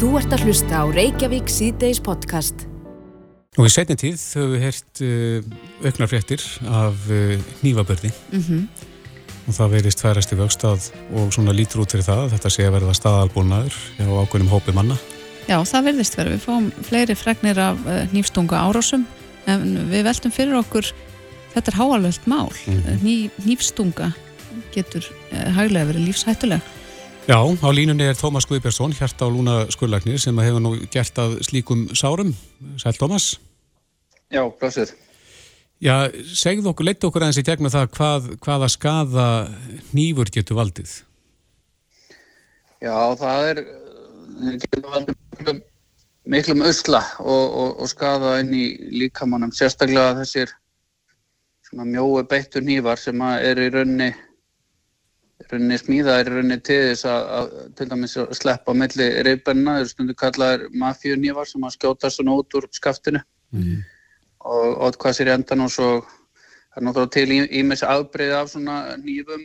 Þú ert að hlusta á Reykjavík síðdeis podcast. Og í setni tíð höfum við hert uh, auknar fréttir af uh, nývabörði Mm -hmm. og það verist færast í vöxtað og svona lítur út fyrir það að þetta sé að verða staðalbúnaður hjá ákveðnum hópi manna. Já, það verðist verið. Við fáum fleiri fregnir af uh, nýfstunga árásum en við veltum fyrir okkur þetta er háalvöld mál. Mhm. Ný, nýfstunga getur uh, hæglega verið lífshættuleg. Já, á línunni er Tómas Guðbjörnsson, hjarta á lúna skurlagnir sem hefur nú gert að slíkum sárum. Sæl Tómas. Já, blössuð. Já, segð okkur, leitt okkur aðeins í tegnum það hvað, hvaða skaða nýfur getur valdið. Já, það er getur valdið miklum, miklum usla og, og, og skaða inn í líkamannum. Sérstaklega þessir mjóu beittur nýfar sem eru í raunni raunni smíðaðir í raunni til þess að, að til dæmis að sleppa milli reybenna, þeir stundu kallaðir mafjunýfar sem að skjóta svona út úr skaftinu Mm. og ótkvað sér í endan og svo það er náttúrulega til ímis afbreyði af svona nýfum.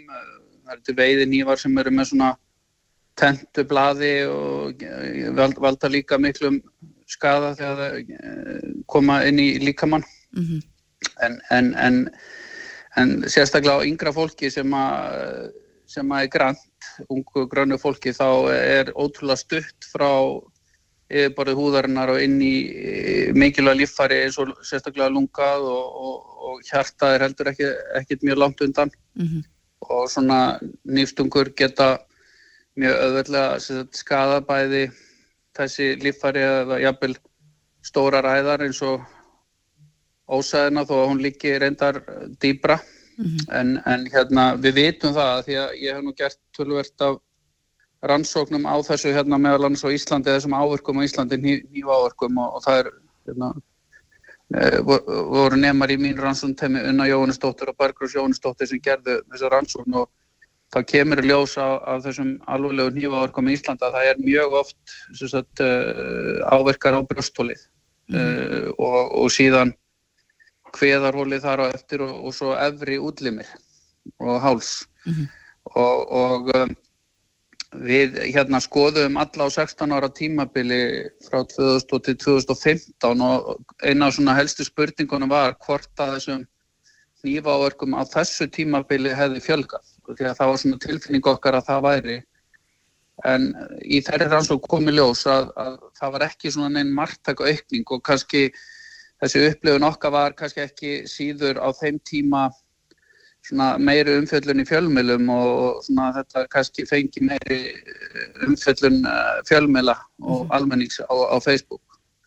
Það eru til veiði nýfar sem eru með svona tentu blaði og eh, val- valda líka miklum skada þegar það eh, koma inn í líkamann. Mm en, en, en, en sérstaklega á yngra fólki sem að sem er grænt, ungu grönu fólki þá er ótrúlega stutt frá yfirborðið húðarinnar og inn í mikilvæg líffæri eins og sérstaklega lungað og, og, og hjarta er heldur ekki, ekkit mjög langt undan -hmm. og svona nýfstungur geta mjög öðvöldlega skada bæði þessi líffæri eða jafnvel stóra ræðar eins og ósæðina þó að hún líki reyndar dýbra en, en hérna við vitum það því að ég hef nú gert tölvert af rannsóknum á þessu hérna meðal annars á Íslandi þessum áverkum á Íslandi, nýju áverkum og, og það er hérna, e, voru nefnar í mín rannsókntemi Unna Jóhannesdóttir og Bergrús Jóhannesdóttir sem gerðu þessa rannsókn og þá kemur í ljós á, á þessum alveglegu nýju áverkum í Íslandi að það er mjög oft sagt, uh, áverkar á brjóstólið uh, og, og síðan hveðarhólið þar á eftir og, og svo efri útlimir og háls. Mhm. og, og um, við hérna skoðum alla á 16 ára tímabili frá 2000 til 2015 og eina af svona helstu spurningunum var hvort að þessum nýfaverkum á þessu tímabili hefði fjölgað. Því að það var svona tilfinning okkar að það væri. En í þeirri rannsók kom í ljós að, að það var ekki svona neinn margtæk aukning og kannski þessi upplifun okkar var kannski ekki síður á þeim tíma meiri umfjöllun í fjölmiðlum og svona þetta kannski fengi meiri umfjöllun eh, fjölmiðla og almennings á, á Facebook.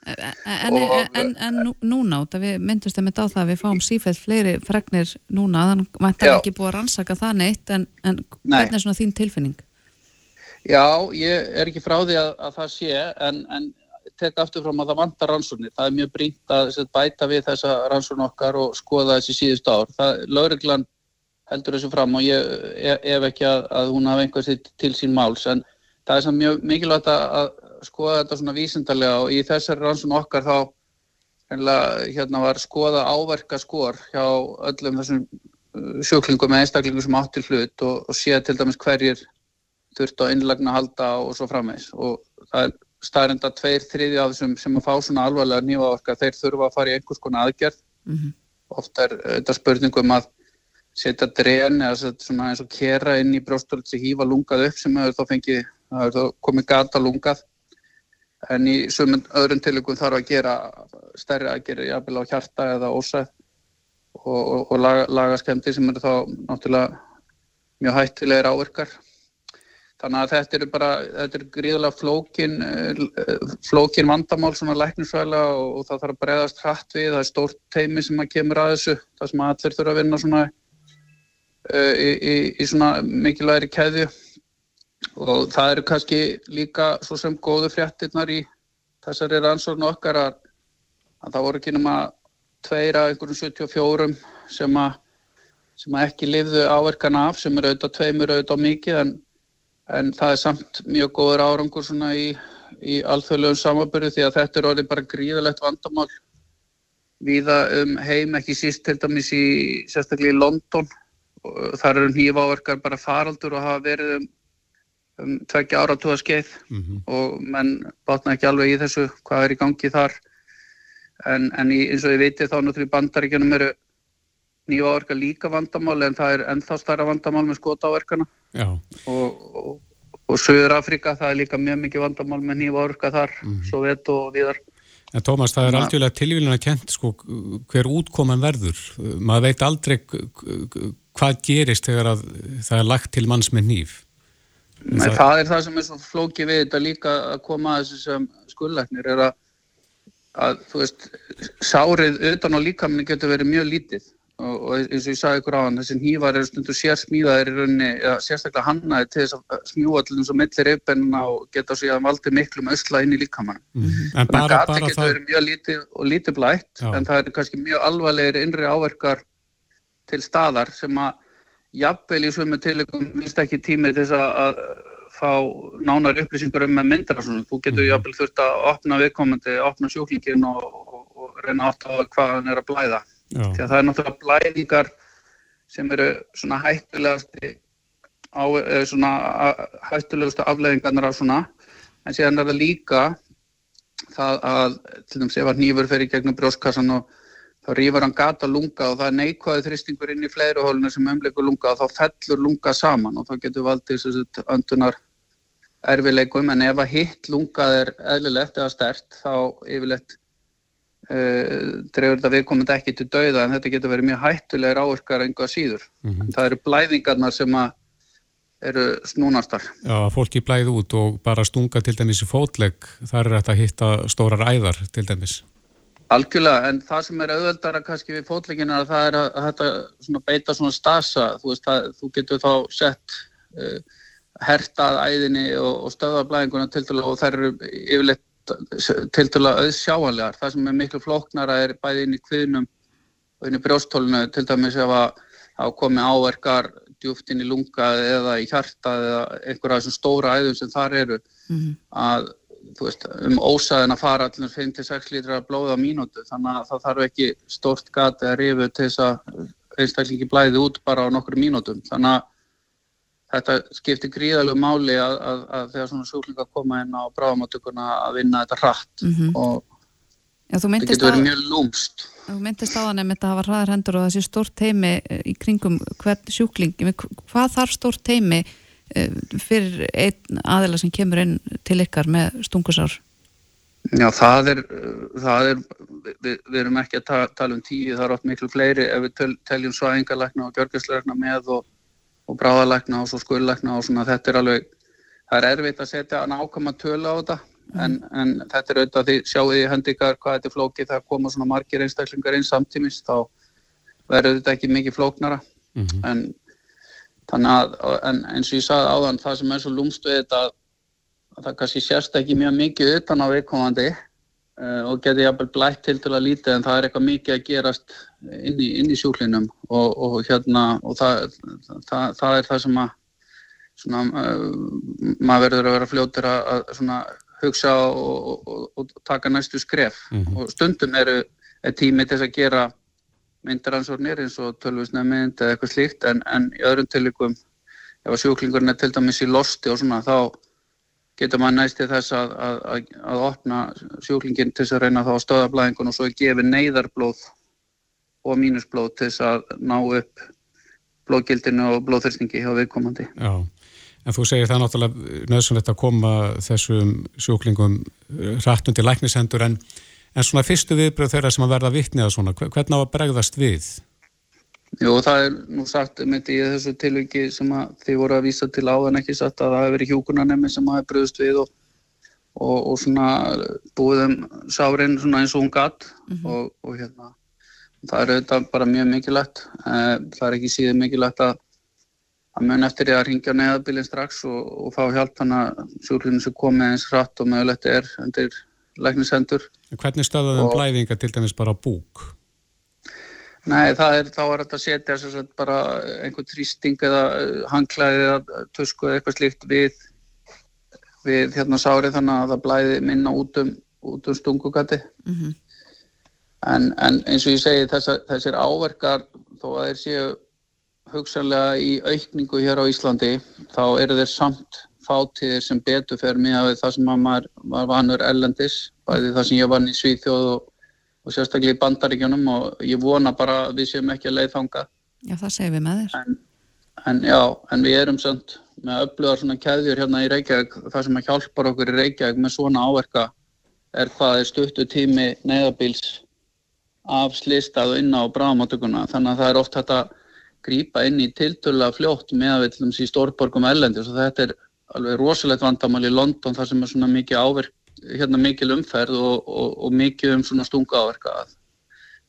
En, en, en, en nú- núna, við myndumst einmitt á það að við fáum sífælt fleiri fregnir núna, þannig að það er ekki búið að rannsaka það neitt, en, en hvernig er svona þín tilfinning? Já, ég er ekki frá því að, að það sé en, en tek aftur fram að það vantar rannsóknir. Það er mjög brínt að bæta við þessa rannsókn okkar og skoða þessi síðustu ár. Lauruglan heldur þessu fram og ég e- ef ekki að, að hún hafi einhver sitt til sín máls en það er samt mjög mikilvægt að, skoða þetta svona vísindarlega og í þessari rannsókn okkar þá hérna var skoða áverka skor hjá öllum þessum uh, sjúklingum með einstaklingum sem áttir hlut og, og sé til dæmis hverjir þurft á innlagna halda og svo framvegs og það er staðrind að tveir þriði af þessum sem að fá svona alvarlega nývaverka þeir þurfa að fara í einhvers konar aðgerð. Mhm. ofta er þetta spurningum að setja dren eða setja svona eins og kera inn í brjóstöld sem hýfa lungað upp sem hefur þá fengið, það hefur þá komið gata lungað. En í sumum öðrum tilökum þarf að gera stærri aðgerði jafnvel á hjarta eða ósæð og, og, og laga, laga skemmti sem eru þá náttúrulega mjög hættilegir áverkar þannig að þetta eru bara þetta eru gríðarlega flókin eh, flókin vandamál svona læknisvæla og, og það þarf að bregðast hratt við. Það er stórt teimi sem að kemur að þessu það sem allir þurfa að vinna svona uh, í, í, í svona mikilvægri keðju. Og það eru kannski líka svo sem góðu fréttirnar í þessari rannsóknu okkar að, að það voru ekki nema tveir af einhverjum 74 sem að sem að ekki lifðu áverkan af sem eru auðvitað tveimur auðvitað mikið en, en það er samt mjög góður árangur svona í, í alþjóðlegum samanbyrju því að þetta er orðið bara gríðalegt vandamál víða um heim, ekki síst til dæmis í sérstaklega í London. Þar eru hnífáverkar bara faraldur og hafa verið um um tveggja ára tóða skeið Mm -hmm. og menn bátna ekki alveg í þessu hvað er í gangi þar. En, en í, eins og ég viti þá náttúrulega bandaríkjunum eru nýja áverka líka vandamál en það er ennþá stærra vandamál með skotáverkana og, og, og Suður Afrika það er líka mjög mikið vandamál með nýja áverka þar, Mhm. svo veit og viðar en Tómas, það er Já. algjörlega tilvílun að kent sko hver útkoman verður. Maður veit aldrei hvað gerist þegar að það er lagt til manns með nýf. Nei, það er það sem er svo flókið við þetta líka að koma að þessu sem skullæknir er að, að þú veist, sárið utan á líkaminni getur verið mjög lítið og, og eins og ég sagði ykkur á hann, þessi hnífar eru stundur sér smíðaðir í rauninni, ja, sérstaklega hannaði til þess að smjúa allir eins og millir reyfbennina og geta síðan valdið miklum ösla inn í líkamann. En Þannig að bara, bara getur það, verið mjög lítið og lítið blætt Já. en það eru kannski mjög alvarlegir innri áverkar til staðar sem að jafnvel í svömmu tilökum minnst ekki tími til þess að, að fá nánar upplýsingar um með myndra svona. Þú getur Mhm. jafnvel þurft að opna viðkomandi, opna sjúklingin og, og, og reyna átt á hvað hann er að blæða. Því að það er náttúrulega blæðingar sem eru svona hættulegasti á, eða svona hættulegustu afleðingarnar af svona. En síðan er það líka það að til dæmis ef að nýfur fer í gegnum brjóskassan og þá rýfur hann gata lunga og það er neikvæði þristingur inn í fleiri hóluna sem umleikur lunga og þá fellur lunga saman og þá getur valdið þessu öndunar erfileikum en ef að hitt lungað er eðlilegt eða stert þá yfirleitt uh, dreifur þetta viðkomandi ekki til dauða en þetta getur verið mjög hættulegir áverkar enga síður. mhm. Það eru blæðingarnar sem eru snúnastar. já, fólki blæði út og bara stunga til dæmis í fótlegg, þar er þetta að hitta stórar æðar til dæmis. Algjörlega, en það sem er auðveldara kannski við fótleggin er að það er að, að þetta svona beita svona stasa, þú veist það, þú getur þá sett uh, hertað æðinni og, og stöðablæðinguna tiltölulega og þær eru yfirleitt tiltölulega auðsjáanlegar. Það sem er miklu flóknara er bæði inn í kviðnum og inn í brjóstólinu til dæmis ef að hafa komið áverkar djúft inn í lunga eða í hjarta eða einhverja þessum stóra æðum sem þar eru Mhm. að þú veist, um ósaðin að fara allir 5-6 lítra blóð á mínútu þannig að það þarf ekki stórt gat eða rifu til þess að einstaklingi blæði út bara á nokkru mínútum þannig að þetta skiptir gríðalegu máli að, að, að þegar svona sjúklingar koma inn á bráðamáttökuna að vinna þetta hratt Mhm. og Já, þú þetta getur verið mjög lúmst þú myndist á hann að hafa hraðar hendur og þessi stórt teimi í kringum hvern sjúkling. Hvað þarf stórt teimi eh, fyrir einn aðila sem kemur inn til ykkar með stungusár? Já, það er, það er við, við erum ekki að ta tala um tíu, það er oft miklu fleiri ef við tel, teljum svæðingalækna og gjörgjörnslækna með og, og bráðalækna og svo skullækna og svona þetta er alveg, það er erfitt að setja nákvæma tölu á þetta en, en þetta er auðvitað því sjáu því hendi ykkar hvað þetta er flókið það koma svona margir einstaklingar inn samtímis þá verður þetta ekki mikið flóknara Mhm. en þannig að en, eins og ég sagði áðan það sem er svo lúmst við þetta að að það kannski sérst ekki mjög mikið utan á viðkomandi uh, og geti jafnvel blætt til til að lítið en það er eitthvað mikið að gerast inn í, inn í sjúklinum og, og hérna og það, það, það er það sem að svona, uh, maður verður að vera fljótur að, að svona hugsa og, og, og taka næstu skref Mhm. og stundum eru er tími til að gera myndaransórnir eins og tölvusnefmynd eða eitthvað slíkt en, en í öðrum tilvikum ef að sjúklingurinn er til dæmis í losti og svona þá getur maður næst til þess að, að, að, opna sjúklingin til þess að reyna þá að stöða blæðingun og svo gefi neyðarblóð og mínusblóð til þess að ná upp blóðgildinu og blóðþyrstingi hjá viðkomandi. Já, en þú segir það náttúrulega nöðsynlegt að koma þessum sjúklingum hratt undir læknisendur en, en svona fyrstu viðbröð þeirra sem að verða vitni að svona, hver- hvernig á að bregðast við? Jú, það er nú sagt þetta í þessu tilviki sem að þið voru að vísa til áðan ekki sagt að það hefur verið hjúkunarnemi sem hafi bröðust við og, og, og svona búið um sárin svona eins og hún gatt og, og hérna það er auðvitað bara mjög mikilvægt Eh, það er ekki síðan mikilvægt að að mun eftir því að ringja neðabilin strax og, og fá hjálp þannig að sjúklinu sem komið eins hratt og mögulegt er undir læknisendur Hvernig stöðaðum blæðinga til dæmis bara búk? Nei, það er, þá er þetta að setja sem sagt, bara einhvern þrýsting eða eh, hangklæði eða tusku eða eitthvað slíkt við, við hérna sárið þannig að það blæði minna út um, út um stungugati. Mhm. En, en eins og ég segi þessa, þessir áverkar þó að þeir séu hugsanlega í aukningu hér á Íslandi þá eru þeir samt fátíðir sem betur fer mig að það sem að maður var vanur ellendis, bæði það sem ég vann í Svíþjóð og, og sérstaklega í bandaríkjunum og ég vona bara að við séum ekki að leið þanga. Já, það segir við með þér. En, en já, en við erum sönd með upplöða svona keðjur hérna í Reykjavík, það sem að hjálpar okkur í Reykjavík með svona áverka er hvað er stuttu tími neyðabíls af slistað og inn á bráðmátökuna þannig að það er oft hægt að grýpa inn í tiltöla fljótt meðavillum í stórborgum ellendis og þetta er alveg rosalegt vandamál í London þar sem er svona mikið áverk, hérna mikil umferð og, og, og mikið um svona stunga áverka. Að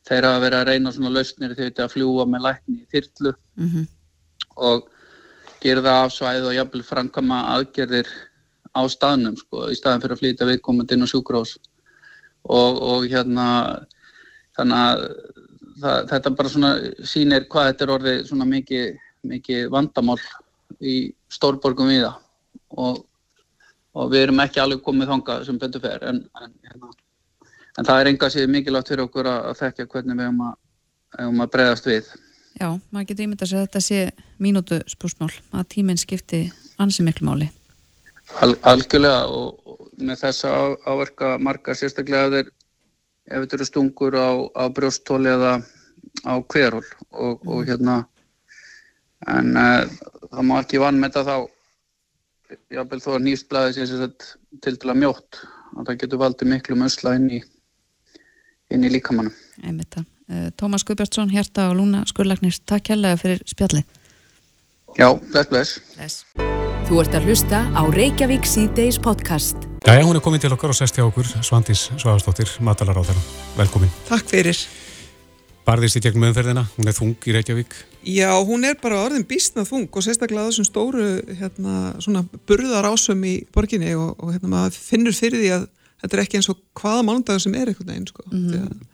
þeir hafa verið að reyna svona lausnir þegar þetta að fljúa með lækni í þyrlu mm -hmm. og gera það af svæð og jafnvel framkama aðgerðir á staðnum sko, í staðin fyrir að flytja viðkomandi inn á sjúkrós og, og hérna þannig að það, þetta bara svona sýnir hvað þetta er orðið svona mikið, mikið vandamál í stórborgum við það og, og við erum ekki alveg komið þonga sem betur fer en, en, hérna, en það er enga síðan mikilvægt fyrir okkur að, að þekkja hvernig við hefum að, að bregðast við. Já, maður getur ímyndað að þetta sé mínútu spúrsmál að tíminn skipti ansi miklu máli. Al, algjörlega og, og með þessa á, áverka marga sérstaklega ef, þeir, ef þetta eru stungur á, á brjóstóli eða á hverhól og, og mm. hérna en uh, það má ekki vann með þetta þá jábel þó að nýstblæði sé sér til til að mjótt og það getur valdið miklu musla inn í inn í líkamannum Einmitt það. Uh, Tómas Guðbjartsson, Hjarta og Lúna Skurlagnir, takk kærlega fyrir spjalli Já, bless, bless Bless Þú ert að hlusta á Reykjavík C-Days podcast. Jæja, hún er komin til okkar og sest hjá okkur, Svandís Svagastóttir, matalar á þeirra. Velkomin. Takk fyrir. Barðist í gegnum umferðina, hún er þung í Reykjavík. Já, hún er bara orðin bísna þung og sérstaklega þessum stóru hérna, svona burðar ásum í borginni og, og hérna maður finnur fyrir því að þetta er ekki eins og hvaða mánundagur sem er einhvern veginn, sko. Mm -hmm.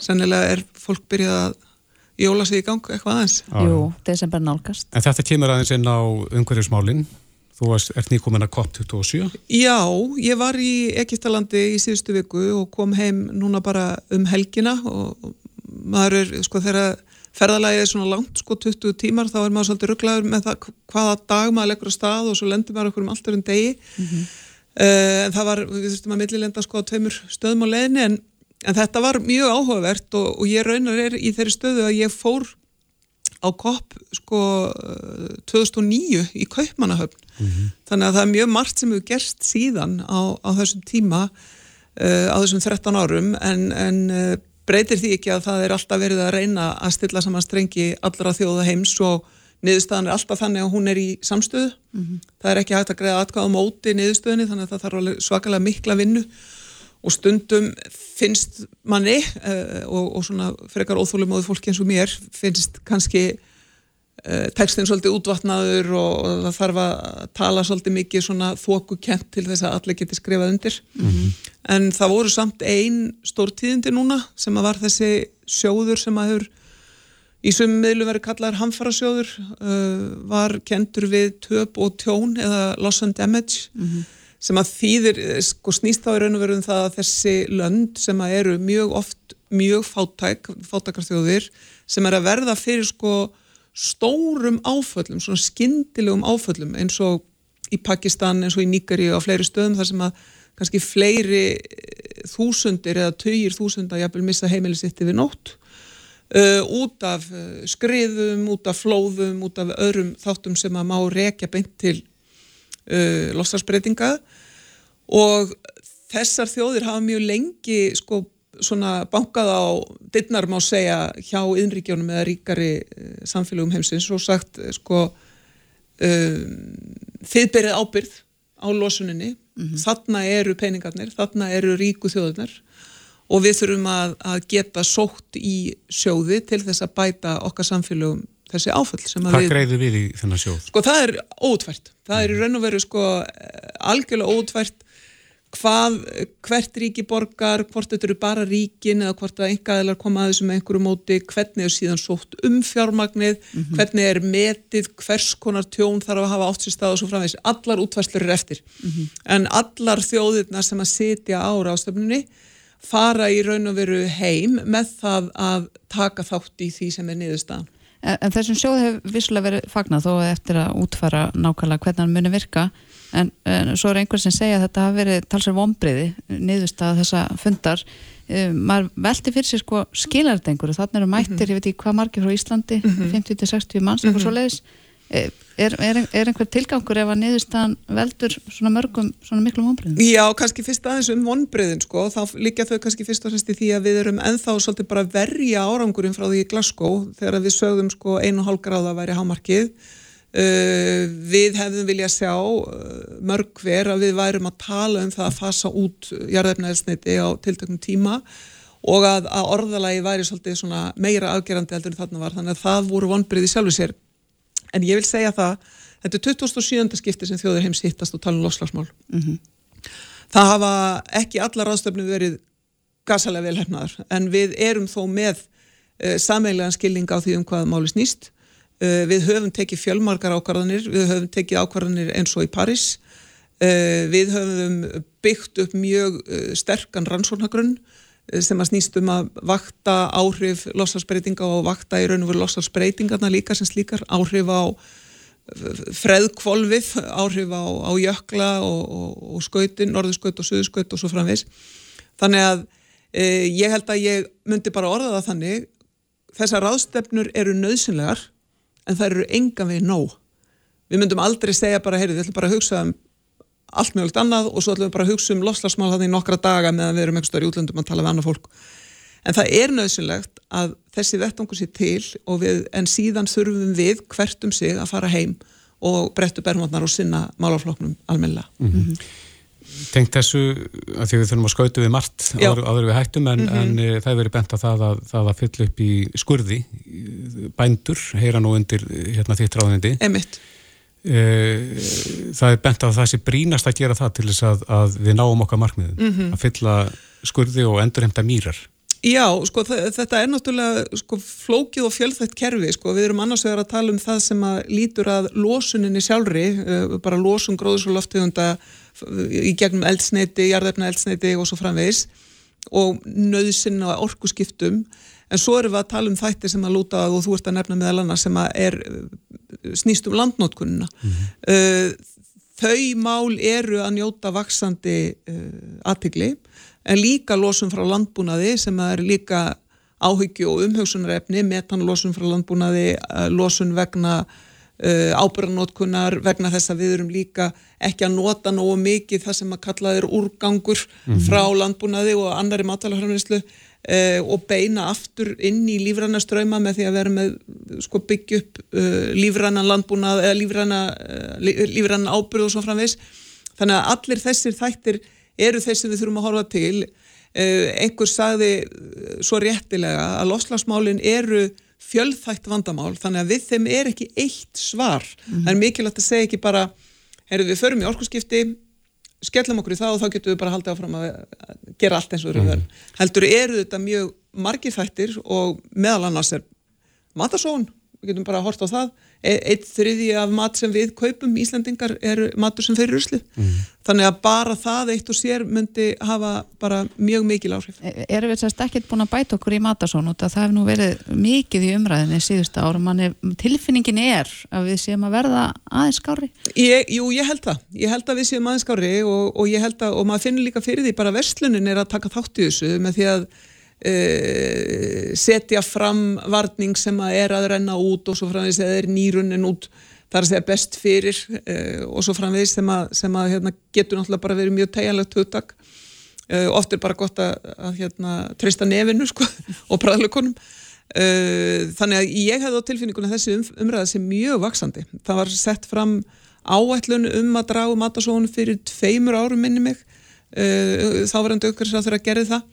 Sennilega er fólk byrjað að jóla sig í gang eitthvað aðeins. Jú, desember nálgast. En þetta kemur aðeins inn á umhverjusmálinn Þú ert nýkomin að COP27? Já, ég var í Egiptalandi í síðustu viku og kom heim núna bara um helgina og maður er, sko, þegar ferðalagið er svona langt, sko, 20 tímar þá er maður svolítið rugglaður með það hvaða dag maður leggur á stað og svo lendur maður okkur um alltaf um degi mm -hmm. uh, en það var, við þurftum að millilenda sko á tveimur stöðum á leðinni en, en þetta var mjög áhugavert og, og ég raunar er í þeirri stöðu að ég fór á kopp sko 2009 í Kaupmannahöfn mm -hmm. þannig að það er mjög margt sem hefur gerst síðan á, á þessum tíma uh, á þessum 13 árum en, en uh, breytir því ekki að það er alltaf verið að reyna að stilla saman strengi allra þjóða heims og niðurstaðan er alltaf þannig að hún er í samstöðu mm -hmm. það er ekki hægt að greiða atkvæða móti niðurstöðinni þannig að það þarf svakalega mikla vinnu og stundum finnst manni uh, og, og svona frekar óþólumóðu fólki eins og mér finnst kannski uh, textin svolítið útvatnaður og, og það þarf að tala svolítið mikið svona þóku kent til þess að allir geti skrifað undir. Mm -hmm. en það voru samt einn stór tíðindi núna sem að var þessi sjóður sem að hefur í sumum miðlu verið kallaður hamfarasjóður uh, var kentur við töp og tjón eða loss and damage. Mm -hmm sem að þýðir, sko snýst þá í raun og veru um það að þessi lönd sem að eru mjög oft mjög fátæk, fátakarþjóðir sem er að verða fyrir sko stórum áföllum, svona skindilegum áföllum eins og í Pakistan, eins og í Níkari og á fleiri stöðum þar sem að kannski fleiri eh, þúsundir eða töyir þúsund að jæfnvel missa heimilisitti við nótt uh, út af skriðum, út af flóðum, út af öðrum þáttum sem að má rekja beint til uh, lossarsbreytinga og þessar þjóðir hafa mjög lengi sko svona bankað á dittnar má segja hjá innríkjónum eða ríkari uh, samfélagum heimsins. Og sagt uh, sko um, þið berið ábyrð á losuninni. Mm -hmm. þarna eru peningarnir, þarna eru ríku þjóðunar og við þurfum að, að geta sótt í sjóði til þess að bæta okkar samfélagum þessi áföll sem að Hvað við... Hvað greiði við í þennan sjóð? Sko það er ótvært. Það er í raun og veru sko algjörlega ótvært hvað, hvert ríki borgar, hvort þetta eru bara ríkin eða hvort að engaðilar koma að þessu með einhverju móti, hvernig er síðan sótt um fjármagnið, mm -hmm. hvernig er metið, hvers konar tjón þarf að hafa átt sér stað og svo framvegs. Allar útværslu eru eftir. Mm -hmm. En allar þjóðirna sem að sitja ára á stöfnunni fara í raun og veru heim með það að taka þátt í því sem er niðurstaðan. En, en þessum sjóð hefur vissulega verið fagnat þó eftir að útfara nákvæmlega hvernig hann muni virka. en, en svo er einhver sem segja að þetta hafi verið talsar vonbriði niðurst að þessa fundar um, maður velti fyrir sér sko skilardengur þannig eru mættir, mm -hmm. ég veit ekki hvað margir frá Íslandi mm -hmm. 50-60 manns, eitthvað mm -hmm. svo leiðis er, er, er einhver tilgangur ef að niðurstaðan veldur svona mörgum svona miklu vonbriðum? Já, kannski fyrst aðeins um vonbriðin sko, þá líka þau kannski fyrst og fremst í því að við erum enþá svolítið bara verja árangurinn frá því í Glasgow þegar við sögðum sko einu hálf gráða væri hámarkið. Uh, við hefðum vilja sjá uh, mörg hver að við værum að tala um það að fasa út jarðefnaðelsniti á tiltöknum tíma og að, að orðalagi væri svolítið meira afgerandi heldur en þarna var. Þannig að það voru vonbreiði sjálfur sér en ég vil segja það þetta er 2007. skipti sem þjóður heims hittast og tala um loslagsmál mm -hmm. það hafa ekki alla ráðstöfnum verið gasalega velhæfnaðar en við erum þó með uh, sameilega skilning á því um hvað máli snýst Uh, við höfum tekið fjölmarkar ákvarðanir, við höfum tekið ákvarðanir eins og í Paris, uh, við höfum byggt upp mjög sterkan rannsóknagrunn sem að snýst um að vakta áhrif lossalsbreytinga og vakta í raun og veru lossalsbreytingarna líka sem slíkar, áhrif á freðkvolvið, áhrif á, á jökla og, og, og skautin, norðurskaut og suðurskaut og svo framvis. Þannig að e, ég held að ég myndi bara orða það þannig, þessar ráðstefnur eru nöðsynlegar en það eru enga veginn nóg. Við myndum aldrei segja bara, heyrðu, við ætlum bara að hugsa um allt mjög annað og svo ætlum við bara að hugsa um lofslagsmál þannig nokkra daga meðan við erum eitthvað stöður í útlöndum að tala við annað fólk. En það er nöðsynlegt að þessi vettangur sé til við, en síðan þurfum við hvert um sig að fara heim og brettu bergmáttnar og sinna málafloknum almenna. Mm -hmm tengt þessu að því við þurfum að skautu við margt áður, áður við hættum en, mm -hmm. en e, það er verið bent að það að, það að fylla upp í skurði bændur, heyra nú undir hérna þitt ráðindi Emitt það er bent að það sé brínast að gera það til þess að, að við náum okkar markmiðum, mm -hmm. að fylla skurði og endurhemta mýrar. Já, sko þetta er náttúrulega sko, flókið og fjölþætt kerfi sko, við erum annars vegar að tala um það sem að lítur að losuninni sjálfri, uh, bara losun gróðs og loftegunda í gegnum eldsneiti, jarðefna eldsneiti og svo framvegs og nöðsinn á orkuskiptum en svo erum við að tala um þættir sem að lúta og þú ert að nefna meðal annars sem að er snýst um landnótkunna mm -hmm. þau mál eru að njóta vaksandi uh, aðtigli en líka losum frá landbúnaði sem að er líka áhyggju og umhugsunarefni metanlosum frá landbúnaði losun vegna Uh, ábyrðanótkunar vegna þess að við erum líka ekki að nota nógu mikið það sem að kalla þeir úrgangur mm -hmm. frá landbúnaði og annari matalafræðinslu uh, og beina aftur inn í lífræna ströyma með því að vera með sko, byggja upp uh, lífræna landbúnað eða lífræna, uh, lífræna ábyrð og svo framvegs þannig að allir þessir þættir eru þeir sem við þurfum að horfa til. Uh, einhver sagði svo réttilega að loslagsmálin eru fjölþægt vandamál þannig að við þeim er ekki eitt svar. Mm. það er mikilvægt að segja ekki bara heyrðu við förum í orkusskipti skellum okkur í það og þá getum við bara haldið áfram að gera allt eins og við erum mm. heldur eru þetta mjög margir þættir og meðal annars er matasón, við getum bara að horta á það eitt þriði af mat sem við kaupum Íslandingar er matur sem fyrir rusli mm. þannig að bara það eitt og sér myndi hafa bara mjög mikil áhrif. E, Erum við sérst ekkert búin að bæta okkur í matasón og það hefur nú verið mikið í umræðinni síðustu ára, manni tilfinningin er að við séum að verða aðeins skári Jú, ég held það. Ég held að við séum aðeins skári og, og ég held að, og maður finnir líka fyrir því bara verslunin er að taka þátt í þessu með því að Uh, setja fram varning sem að er að renna út og svo framvegis eða er nýrunin út það er að segja best fyrir uh, og svo framvegis sem að, sem að hérna, getur náttúrulega bara verið mjög tegjanlegt hugtak. Uh, oft er bara gott að, að hérna, treysta nefinu sko, og bræðlukonum. Þannig að ég hefði á tilfinninguna þessi um, umræða sem mjög vaksandi það var sett fram áætlun um að dragu matasónu fyrir tveimur árum minni mig. Þá var hann dökkur sem það þurfa að gera það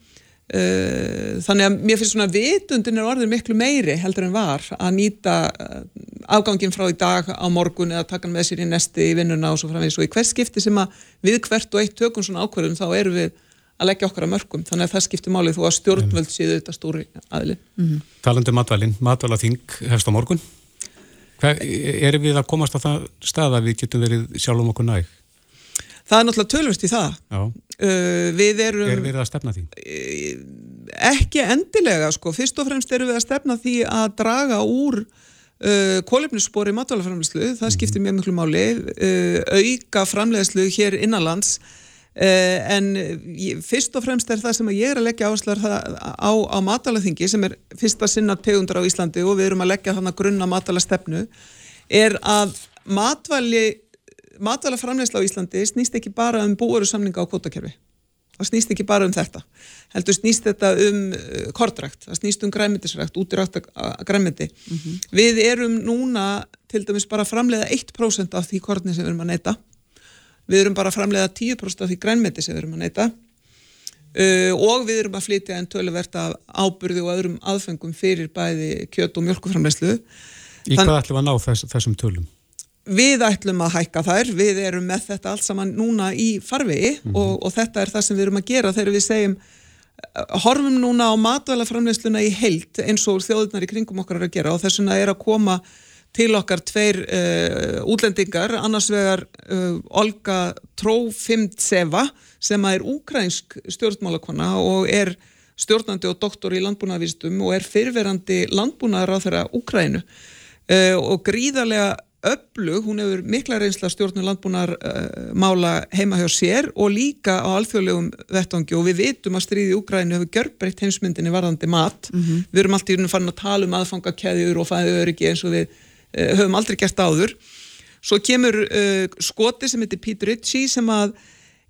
þannig að mér finnst svona vitundin er orðin miklu meiri heldur en var að nýta eh, afgangin frá í dag á morgun eða taka hann með sér í nesti í vinnuna og svo framvegis og í hvers skipti sem að við hvert og eitt tökum svona ákverðum þá erum við að leggja okkar að mörgum þannig að það skiptir málið þú að stjórnvöld séu þetta stóri aðli mm -hmm. Talandi um matvælin, matvælaþing hefst á morgun Hver, erum við að komast á það stað að við getum verið sjálf um okkur næg? Það er náttúrulega tölvist í það. Uh, við erum... Er við að stefna því? Uh, ekki endilega, sko. Fyrst og fremst erum við að stefna því að draga úr uh, kólefnisspori matvælaframleyslu, það skiptir mjög miklu máli, uh, auka framlegslu hér innanlands uh, en fyrst og fremst er það sem ég er að leggja áherslar á, á matvælaþingi sem er fyrsta sinna tegundar á Íslandi og við erum að leggja þannig grunna matvælastefnu, er að matvæli matvælaframleysla á Íslandi snýst ekki bara um búuru samninga á kvotakerfi það snýst ekki bara um þetta. Heldur snýst þetta um uh, kortrækt, það snýst um græmitisrækt útirækt að græmiti mm -hmm. við erum núna til dæmis bara að framleiða 1% af því kortni sem við erum að neyta. Við erum bara að framleiða 10% af því græmiti sem við erum að neyta. Uh, og við erum að flytja en töluvert af ábyrði og öðrum aðfengum fyrir bæði kjöt og mjölkuframleyslu Í hvað ætlum að ná þess, þessum tölum? Við ætlum að hækka þær, við erum með þetta allt saman núna í farvegi mm -hmm. og, og þetta er það sem við erum að gera þegar við segjum horfum núna á matvælaframleysluna í heilt eins og þjóðunar í kringum okkar er að gera og þess vegna er að koma til okkar tveir uh, útlendingar, annars vegar uh, Olga Trófimtseva sem er úkrænsk stjórnmálakona og er stjórnandi og doktor í landbúnaðavístum og er fyrverandi landbúnaðar á þeirra Úkrænu uh, og gríðarlega öflug, hún hefur mikla reynsla stjórnum landbúnar uh, mála heima hjá sér og líka á alþjóðlegum vettvangi. Og við vitum að stríði í Úgrænu hefur gjörbreytt heimsmyndinni varðandi mat. Mm -hmm. við erum alltaf í rauninu farin að tala um aðfangakeðjur og fæðu öryggi eins og við uh, höfum aldrei gert áður. Svo kemur uh, skoti sem heitir Pete Ritchie sem að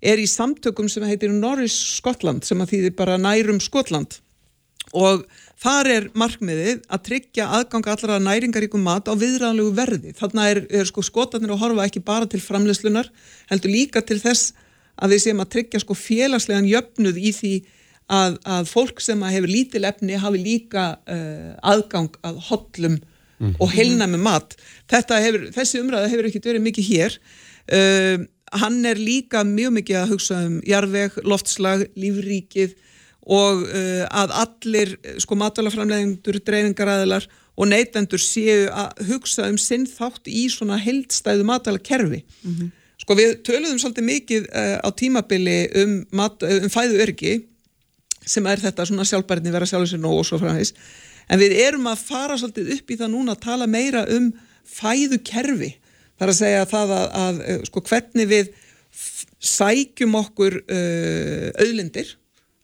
er í samtökum sem heitir Norris Skotland sem að þýðir bara nærum Skotland og Þar er markmiðið að tryggja aðganga allra næringaríkum mat á viðræðanlegu verði. Þannig er, er sko skotarnir að horfa ekki bara til framlegslunar, heldur líka til þess að við séum að tryggja sko félagslegan jöfnuð í því að, að fólk sem að hefur lítil efni hafi líka uh, aðgang að hotlum mm. og heilnæmi mat. Hefur, þessi umræða hefur ekki verið mikið hér. Uh, hann er líka mjög mikið að hugsa um jarveg, loftslag, lífríkið, og uh, að allir sko matalaframleðingur, dreifingaræðilar og neytendur séu að hugsa um sinn þátt í svona heldstæðu matalakerfi. Mm -hmm. Sko við töluðum svolítið mikið uh, á tímabili um, mat, um fæðu örgi sem er þetta svona sjálfbærni vera sjálfur sér nóg og svo framhengis en við erum að fara svolítið upp í það núna að tala meira um fæðu kerfi. Það er að segja það að, að, að sko hvernig við sækjum okkur uh, auðlindir,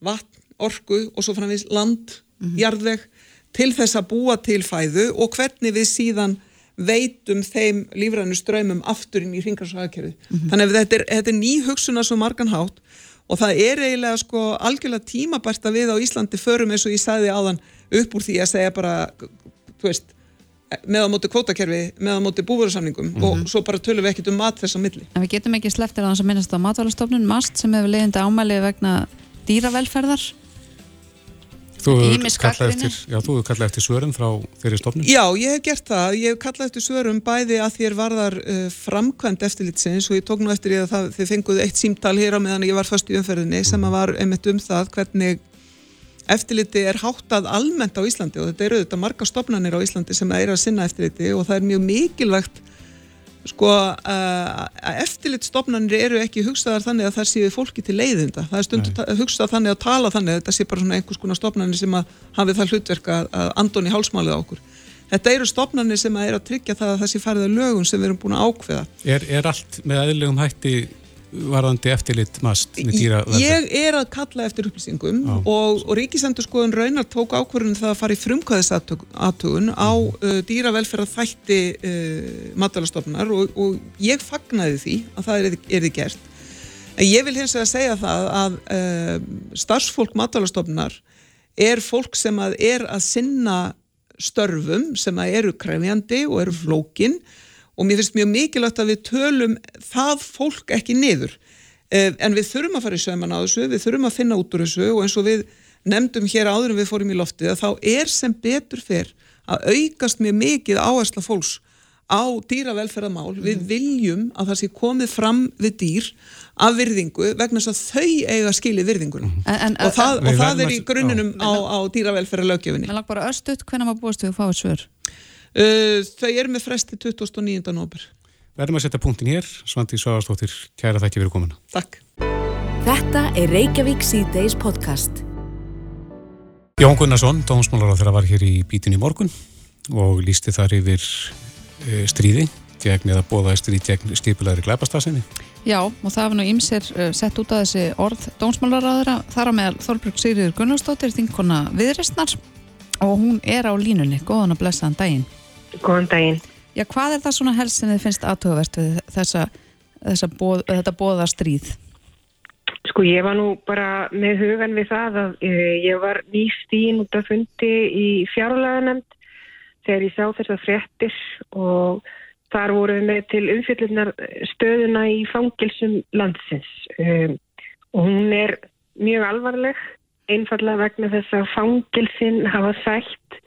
vatn orgu og svo framvís land, mm -hmm. jarðveg til þess að búa til fæðu og hvernig við síðan veitum þeim lífrænu ströymum aftur inn í hringarsvæðakerfi. Mm -hmm. Þannig að þetta er, þetta er ný hugsun að svo margan hátt og það er eiginlega sko algjörlega tímabært að við á Íslandi förum eins og ég sagði áðan upp úr því að segja bara, þú veist, með á móti kvótakerfi, með á móti búverðarsamningum mm -hmm. og mhm. svo bara tölum við ekkert um mat þess að milli. En við getum ekki sleftir á þess að minnast á matvælastofnun, MAST sem hefur leiðindi ámæli vegna dýravelferðar Þú hefur kallað eftir svörum frá þeirri stofnum? Já, ég hef gert það. Ég hef kallað eftir svörum bæði að þér varðar uh, framkvæmt eftirlitsins og ég tók nú eftir ég að það, þið fenguðu eitt símtal hér á meðan ég var fast í umferðinni mm. sem var einmitt um það hvernig eftirliti er háttað almennt á Íslandi og þetta eru þetta marga stofnanir á Íslandi sem er að sinna eftirliti og það er mjög mikilvægt sko að eftirlitstofnanir eru ekki hugsaðar þannig að það séu fólki til leiðinda. Það er stundu hugsað þannig að tala þannig að þetta sé bara svona einhvers konar stofnanir sem að hafi það hlutverka að andon í hálsmálið á okkur. Þetta eru stofnanir sem að er að tryggja það að það sé farið að lögum sem við erum búin að ákveða. Er, er allt með aðlegum hætti varðandi eftirlit mast með dýra Ég er að kalla eftir upplýsingum á. og, og Ríkisendurskoðun raunar tók ákvörðun það að fara í frumkvæðisatugun á mm. uh, dýravelferða þætti uh, matalastofnar og, og ég fagnaði því að það er, er því gert en ég vil hins vegar segja það að uh, starfsfólk matalastofnar er fólk sem að er að sinna störfum sem að eru krefjandi og eru flókinn og mér finnst mjög mikilvægt að við tölum það fólk ekki niður. Eh, en við þurfum að fara í sögman á þessu við þurfum að finna út úr þessu og eins og við nefndum hér áður en við fórum í loftið að þá er sem betur fyrr að aukast mjög mikið áhersla fólks á dýravelferðamál mm. við viljum að það sé komið fram við dýr af virðingu vegna þess að þau eiga skilið virðingunum mm. en, en, og það, en, og það er í gruninum á, á dýravelferðalögjöfinni Mér lag bara östut, hvernig maður búist við að fá þessu þau eru með fresti 2009. nóber. Verðum að setja punktin hér. Svandi Sváðarstóttir, kæra þakki fyrir komuna. Takk. Þetta er Reykjavík C-Days podcast. Jón Gunnarsson, dómsmálar á þeirra var hér í bítinu í morgun og lísti þar yfir uh, stríði gegn eða bóðaði stríð gegn stípulegri glæpastasinni. Já, og það var nú ímser uh, sett út af þessi orð dómsmálaráðara þar á meðal Þorbrug Sigriður Gunnarsdóttir þinkona viðrestnar og hún er á línunni. Góðan og blessaðan daginn. Góðan daginn. Já, hvað er það svona helst sem þið finnst aðtöðavert við þessa, þessa boð, þetta bóða stríð? Sko ég var nú bara með hugan við það að e, ég var nýst ín út af fundi í fjárlæðanemnd þegar ég sá þessar fréttir og þar voru við með til umfjöldunar stöðuna í fangilsum landsins um, og hún er mjög alvarleg einfallega vegna þess að fangilsin hafa sætt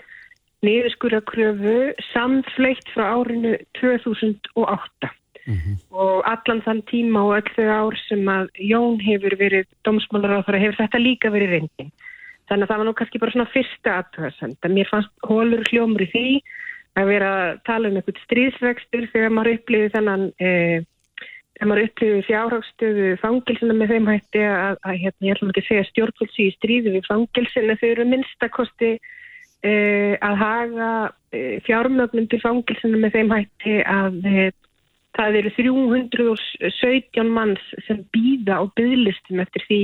niðurskurakröfu samfleitt frá árinu 2008 mm -hmm. og allan þann tíma og öll þau ár sem að Jón hefur verið domsmálar á það hefur þetta líka verið reyndin. Þannig að það var nú kannski bara svona fyrsta aðtöðasend. Mér fannst hólur hljómur í því að vera að tala um eitthvað stríðsvextur þegar maður upplýði þennan eh, þegar maður upplýði fjárhagstöðu fangilsina með þeim hætti að, að hérna, ég ætlum ekki að segja stjórnfólksi í stríði við fangilsina þau eru minnstakosti eh, að haga eh, fjármögnum til fangilsina með þeim hætti að eh, Það eru 317 manns sem býða á bygglistum eftir því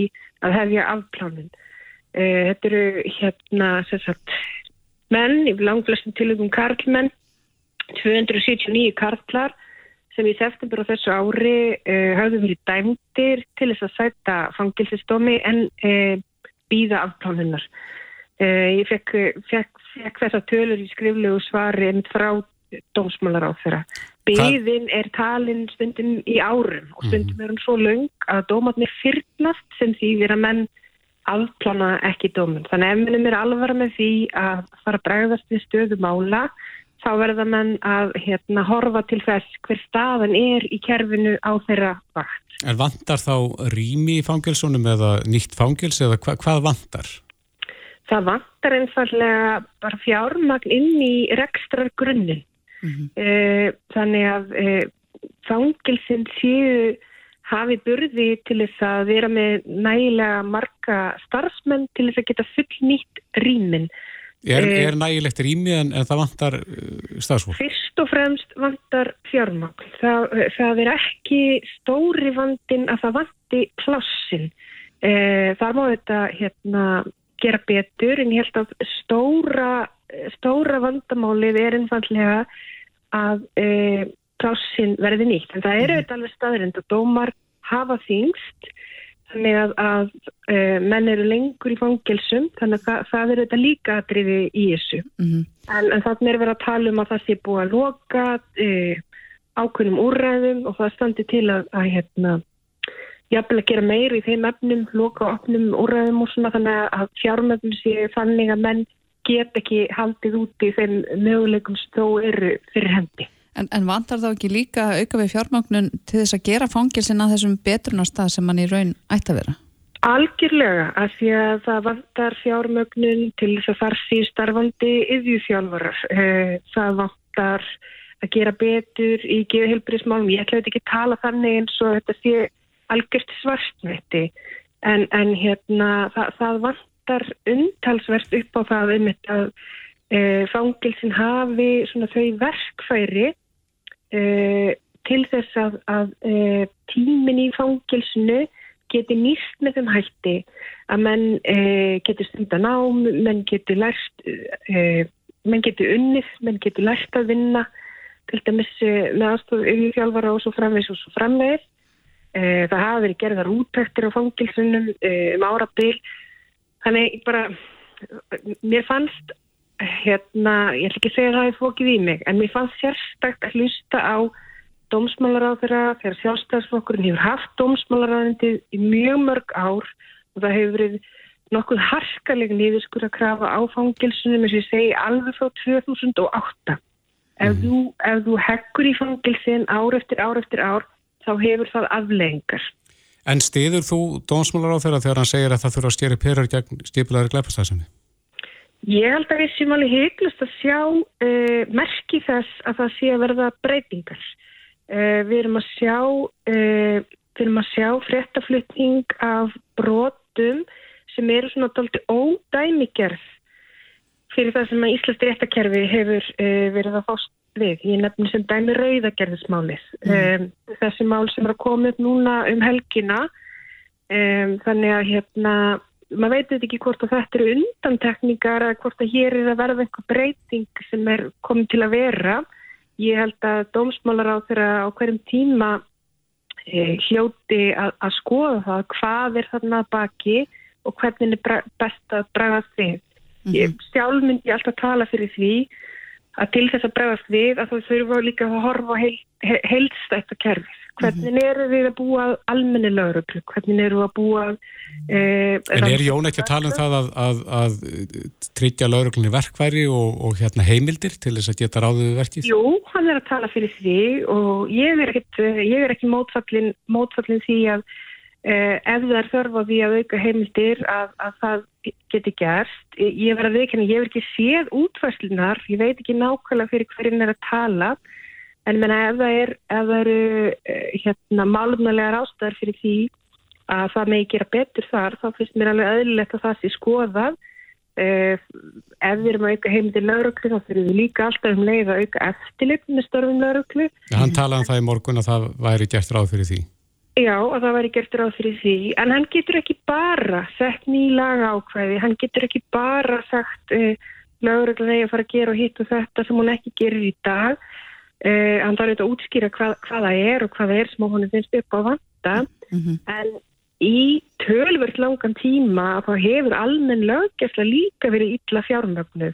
að hefja afplánin. Eh, þetta eru hérna sagt, menn, í langflestum tilögum karlmenn, 279 karlar sem í september á þessu ári eh, hafðu verið dæmdir til þess að sæta fangilsistómi en eh, býða afplánunar. Eh, ég fekk, fekk, fekk þessa tölur í skriflegu svari en frá dómsmálar á þeirra. Byðin er talin stundum í árum og stundum er hann svo laung að dómatni fyrnast sem því vera menn afplana ekki dómun. Þannig ef minnum er alvara með því að fara að bregðast við stöðu mála þá verða menn að hérna, horfa til þess hver staðan er í kerfinu á þeirra vakt. En vantar þá rými í fangilsunum eða nýtt fangils eða hva, hvað vantar? Það vantar einfallega bara fjármagn inn í rekstrar grunninn. Mm -hmm. Þannig að e, fangilsinn séu hafi burði til þess að vera með nægilega marga starfsmenn til þess að geta full nýtt rýmin. Er, er nægilegt rými en, en það vantar starfsfólk? Fyrst og fremst vantar fjármagn. Það, það er ekki stóri vandin að það vanti plássin. Þar má þetta hérna, gera betur en ég held að stóra stóra vandamálið er einfallega að e, plássin verði nýtt. En það eru mhm. auðvitað alveg staðrind og dómar hafa þingst þannig að, að e, menn eru lengur í fangilsum þannig að það, það eru auðvitað líka aðriði í þessu. Mm -hmm. En, en þannig er verið að tala um að það sé búið að loka e, ákveðnum úrræðum og það standi til að, að hérna jafnvel að gera meiri í þeim efnum, loka opnum úrræðum og svona þannig að fjármögnum sé þannig að menn get ekki haldið úti þeim möguleikum þó eru fyrir hendi. En, en vantar þá ekki líka auka við fjármögnun til þess að gera fangilsin að þessum betrunarstað sem mann í raun ætti að vera? Algjörlega, af því að það vantar fjármögnun til þess að þar sé starfandi yfjúþjálfarar. Eh, það vantar að gera betur í geðhilbrísmálum. Ég ætla ekki að tala þannig eins og þetta sé algjört svartnætti en, en hérna það, það vantar umtalsvert upp á það einmitt að e, fangilsin hafi svona þau verkfæri e, til þess að, að e, tímin í fangilsinu geti nýst með þeim hætti að menn e, getur stunda nám, menn getur lært, menn getur unnið, menn getur lært að vinna til dæmis með aðstofu auðvitjálfara og svo framvegs og svo framvegir. Það hafa verið gerðar útrættir á fangilsunum um árabil Þannig bara, mér fannst, hérna, ég ætla ekki að segja að það er fókið í mig, en mér fannst sérstakt að hlusta á dómsmálaráðura þegar sjálfstæðsflokkurinn hefur haft dómsmálaráðindið í mjög mörg ár og það hefur verið nokkuð harkaleg nýðiskur að krafa á fangilsunum eins og ég segi alveg frá 2008. Ef, mm. þú, ef þú hekkur í fangilsin ár eftir ár eftir ár þá hefur það afleggingar. En stiður þú þeirra þegar hann segir að það þurfa að stjæri perar gegn stipilæri glæpastæðsami? Ég held að við séum alveg heiklust að sjá uh, merki þess að það sé að verða breytingar. Uh, við erum að sjá, uh, sjá fréttaflutning af brotum sem eru svona doldi ódæmigerð fyrir það sem að Íslands réttakerfi hefur verið að fást við. Ég nefnir sem dæmi rauðagerðismálið. Mm. Um, þessi mál sem er að koma upp núna um helgina, um, þannig að hérna, maður veitir ekki hvort að þetta eru undantekningar eða hvort að hér er að verða einhver breyting sem er komið til að vera. Ég held að dómsmálar á þeirra á hverjum tíma e, hljóti að, að skoða það hvað er þarna baki og hvernig er best að bregðast við. Mm -hmm. Sjálf myndi ég alltaf tala fyrir því að til þess að bregðast við að þú þurfa líka að horfa heil, heilstætt að kerfið. Hvernig -hmm. eru við að búa almenni lauruglu? Hvernig eru við að búa... Eh, en er Jón ekki að tala um það að, að, að tryggja lauruglunni verkværi og, og hérna heimildir til þess að geta ráðuðu verkið? Jú, hann er að tala fyrir því og ég er ekki, ekki mótfallin, því að ef það er þörf á því að auka heimildir að, að það geti gerst. Ég verði að veikina, ég hef ekki séð útværslunar, ég veit ekki nákvæmlega fyrir hverjum er að tala, en menna ef það, er, ef það eru eh, hérna, málumnælegar ástæðar fyrir því að það megi gera betur þar, þá finnst mér alveg öðlilegt að það sé skoðað. Uh, ef við erum að auka heimildir lauruglu þá fyrir við líka alltaf um leið að auka eftirlit með störfum lauruglu. Ja, hann talaði um það í morgun að það væri gert ráð fyrir því. Já, og það væri gert ráð fyrir því, en hann getur ekki bara sett nýlaga ákvæði, hann getur ekki bara sagt uh, lögurlega þegar að fara að gera og hitt og þetta sem hún ekki gerir í dag. Uh, hann þarf auðvitað að útskýra hvað, hvað það er og hvað það er sem hún finnst upp á vanda, mm -hmm. en í tölvört langan tíma þá hefur almenn löggefla líka verið illa fjármögnuð.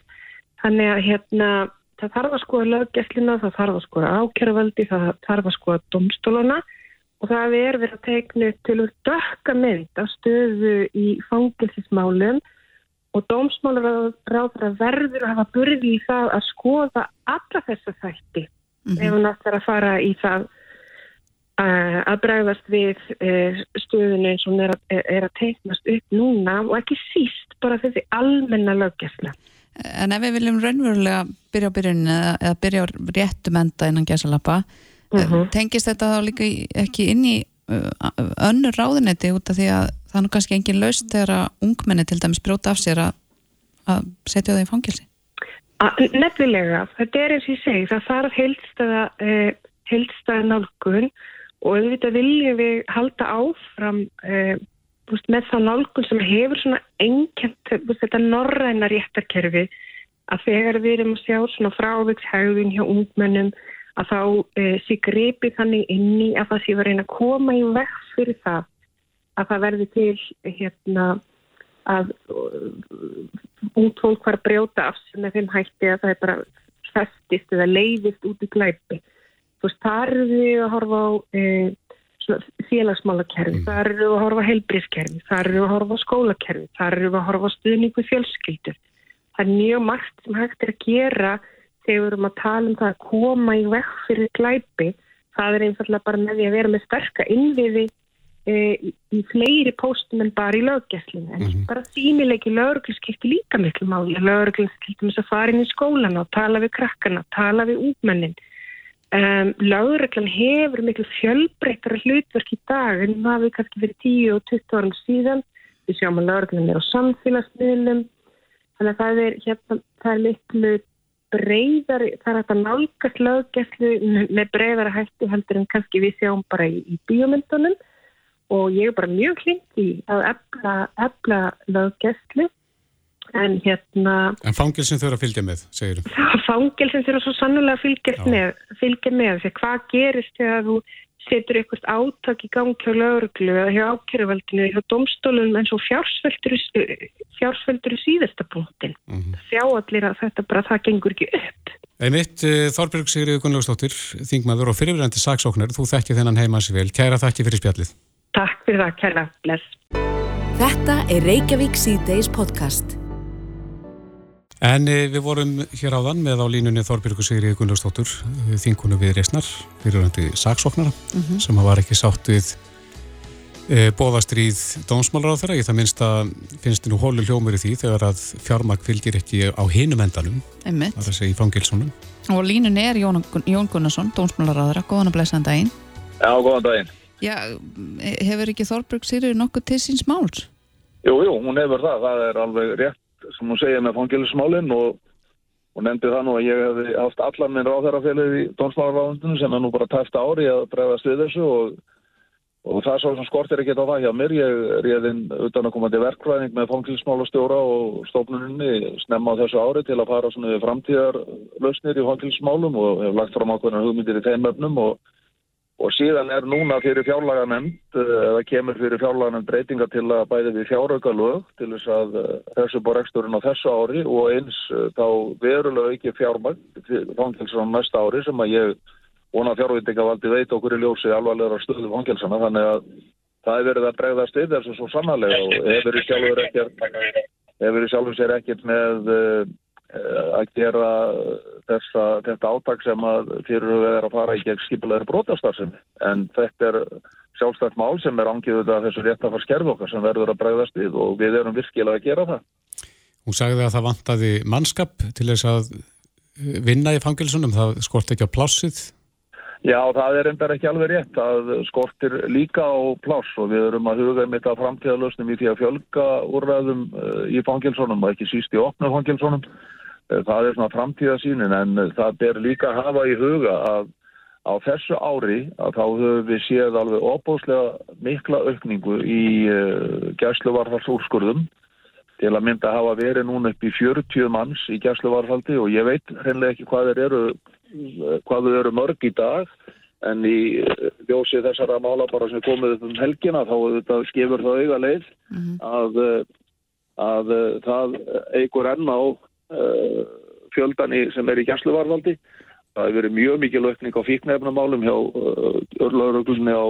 Þannig að hérna, það þarf að skoða löggeflina, það þarf að skoða ákjæravaldi, það þarf að skoða domstóluna og það er verið að teikna til að dökka mynd af stöðu í fangilsismálum og dómsmálaráður verður að hafa burði í það að skoða alla þessa þætti mm -hmm. ef hún ætlar að fara í það uh, að bregðast við uh, stöðinu eins og er, er að teiknast upp núna og ekki síst bara þessi almenna löggesla. En ef við viljum raunverulega byrja á byrjuninu eða, eða byrja á réttum enda innan gæsalappa Mhm. -huh. Tengist þetta þá líka ekki inn í önnur ráðunetti út af því að það er kannski engin laust þegar að ungmenni til dæmis bróta af sér að, að setja það í fangilsi? Nefnilega, þetta er eins og ég segi, það þarf heilstæða, eh, heilstæða nálgun og auðvitað viljum við halda áfram eh, búst, með þá nálgun sem hefur svona enkjent, þetta norræna réttarkerfi að þegar við erum að sjá svona fráveikshægðin hjá ungmennum að þá e, sé greipið þannig inni að það sé verið að koma í vext fyrir það að það verði til hérna að út fólk var brjóta af sem þeim hætti að það er bara festist eða leiðist út í glæpi. Þú veist, þar eru við að horfa á e, félagsmálakerfi, mm. þar eru við að horfa á heilbríðskerfi, þar eru við að horfa á skólakerfi, þar eru við að horfa á stuðningu fjölskyldur. Það er mjög margt sem hægt er að gera þegar við erum að tala um það að koma í vekk fyrir glæpi, það er einfallega bara með því að vera með sterka innviði e, í, í fleiri póstum en bara í löggjæslinu. En mm -hmm. bara þýmilegi lögurklis skiptir líka miklu máli. Lögurklis skiptir með þess að fara inn í skólana og tala við krakkana, tala við útmennin. Um, Lögurklan hefur miklu fjölbreytara hlutverk í dag en það við kannski fyrir 10 og 20 árum síðan. Við sjáum að lögurklan er á samfélagsmiðlum. Þannig að það er, hérna, það er miklu breyðar, það er hægt að nálgast löggæslu með breyðara hætti heldur en kannski við sjáum bara í, í bíomöndunum og ég er bara mjög hlind í að efla, efla löggæslu. En hérna En fangilsin þurfa að fylgja með, segir þú? Fangilsin þurfa svo sannulega að fylgja með, fylgja með, því hvað gerist þegar þú setur eitthvað átak í gangi á lauruglu eða hjá ákjöruvaldinu hjá domstólunum eins og fjársveldur í síðasta punktin mm -hmm. sjá allir að þetta bara það gengur ekki upp. Einmitt, eh, Þorbjörg Sigriður Gunnlaugstóttir Þingmaður og fyrirverandi saksóknar þú þekkir þennan heimansi vel, kæra þakki fyrir spjallið. Takk fyrir það, kæra, bless. Þetta er Reykjavík C-Days podcast En eh, við vorum hér áðan með á línunni Þorbjörgu Sigrið Gunnlaugstóttur, eh, þingunum við reysnar, fyriröndi saksóknara, mm -hmm. sem var ekki sátt við e, bóðastrýð dómsmálur á þeirra. Í það minnst að finnst nú hólu hljómur í því þegar að fjármagn fylgir ekki á hinum endanum, það er að segja í fangilsónum. Og línunni er Jón, Jón Gunnarsson, dómsmálar á þeirra, góðan að blæsa daginn. Já, góðan daginn. Já, hefur ekki Þorbjörg Sigrið nokkuð til síns máls? Jú, jú, hún hefur það, það er alveg rétt sem hún segja með fangilismálinn og, og nefndi það nú að ég hefði haft allan minn ráðherrafélið í Dómsmálarráðundinu sem er nú bara tæft ári að bregðast við þessu og, og það er svo sem skortir ekki á það hjá mér. Ég réðinn utan að koma til verkvæðing með fangilismálastjóra og stofnunni snemma á þessu ári til að fara svona framtíðarlausnir í fangilismálum og hef lagt fram ákveðna hugmyndir í þeim öfnum og Og síðan er núna fyrir fjárlaganemnd, eh, eða kemur fyrir fjárlaganemnd breytinga til að bæði við fjárauka lög til þess að eh, þessu borreksturinn á þessu ári og eins eh, þá verulega ekki fjármagn fangilsan næsta ári sem að ég vona fjárveitingavaldi veit okkur í ljósi alvarlega stöðu fangilsana þannig að það hefur verið að bregðast við þessu svo sannarlega og hefur í sjálfur ekkert, hefur í sjálfur sér ekkert með að gera þessa, þetta átak sem að fyrir að vera að fara í gegn skipilegri brotastarfsemi en þetta er sjálfstætt mál sem er angiðuð að þessu rétt að fara skerf okkar sem verður að bregðast við og við erum virkilega að gera það. Hún sagði að það vantaði mannskap til þess að vinna í fangilsunum, það skort ekki á plássið? Já, það er endar ekki alveg rétt, það skortir líka á pláss og við erum að huga um þetta framtíðalösnum í því að fjölga úrræðum eh, í fangilsunum og ekki síst í opnu fangilsunum Eh, það er svona framtíðasýnin en það ber líka að hafa í huga að á þessu ári að þá höfum við séð alveg óbúslega mikla aukningu í eh, gæsluvarfaldsúrskurðum til að mynda að hafa verið núna upp í 40 manns í gæsluvarfaldi og ég veit hreinlega ekki hvað þeir eru, eh, hvað þeir eru mörg í dag en í ljósið þessara mála bara sem komið upp um helgina þá þetta, skefur það auga leið -hmm. að, að, að það eigur enn á uh, fjöldani sem er í gæsluvarvaldi. Það hefur verið mjög mikið lökning á fíknefnumálum hjá uh, örlauröglunni á,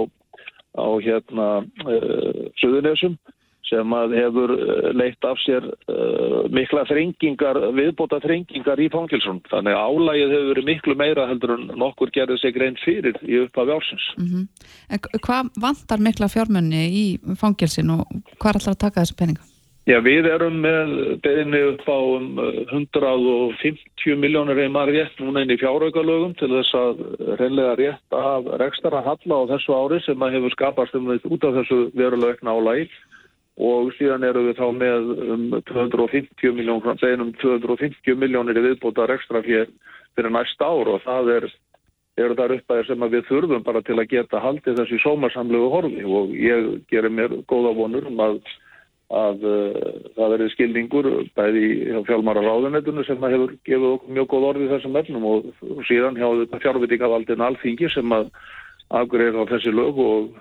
á hérna uh, Suðunesum sem að hefur leitt af sér uh, mikla þrengingar, viðbóta þrengingar í fangilsum. Þannig að álægið hefur verið miklu meira heldur en nokkur gerði sig grein fyrir í upphafi ársins. Mm -hmm. En hvað vantar mikla fjármenni í fangilsin og hvað er alltaf að taka þessu peninga? Já, við erum með beðinni upp á um 150 miljónir eða rétt núna inn í fjáraukalögum til þess að reynlega rétt af rekstara halla á þessu ári sem að hefur skapast um þetta út af þessu verulega ekna álæg og síðan eru við þá með um 250 miljónir, beðinum 250 miljónir í viðbúta rekstra fyrir, næsta ár og það er eru þar uppæðir sem við þurfum bara til að geta haldið þessu sómarsamlegu horfi. Og ég gerir mér góða vonur um að að uh, það verði skilningur bæði hjá fjálmara ráðunetunum sem hefur gefið okkur mjög góð orðið þessum efnum og, og síðan hjá þetta fjárvitingavaldin alþingi sem að afgreir á þessi lög og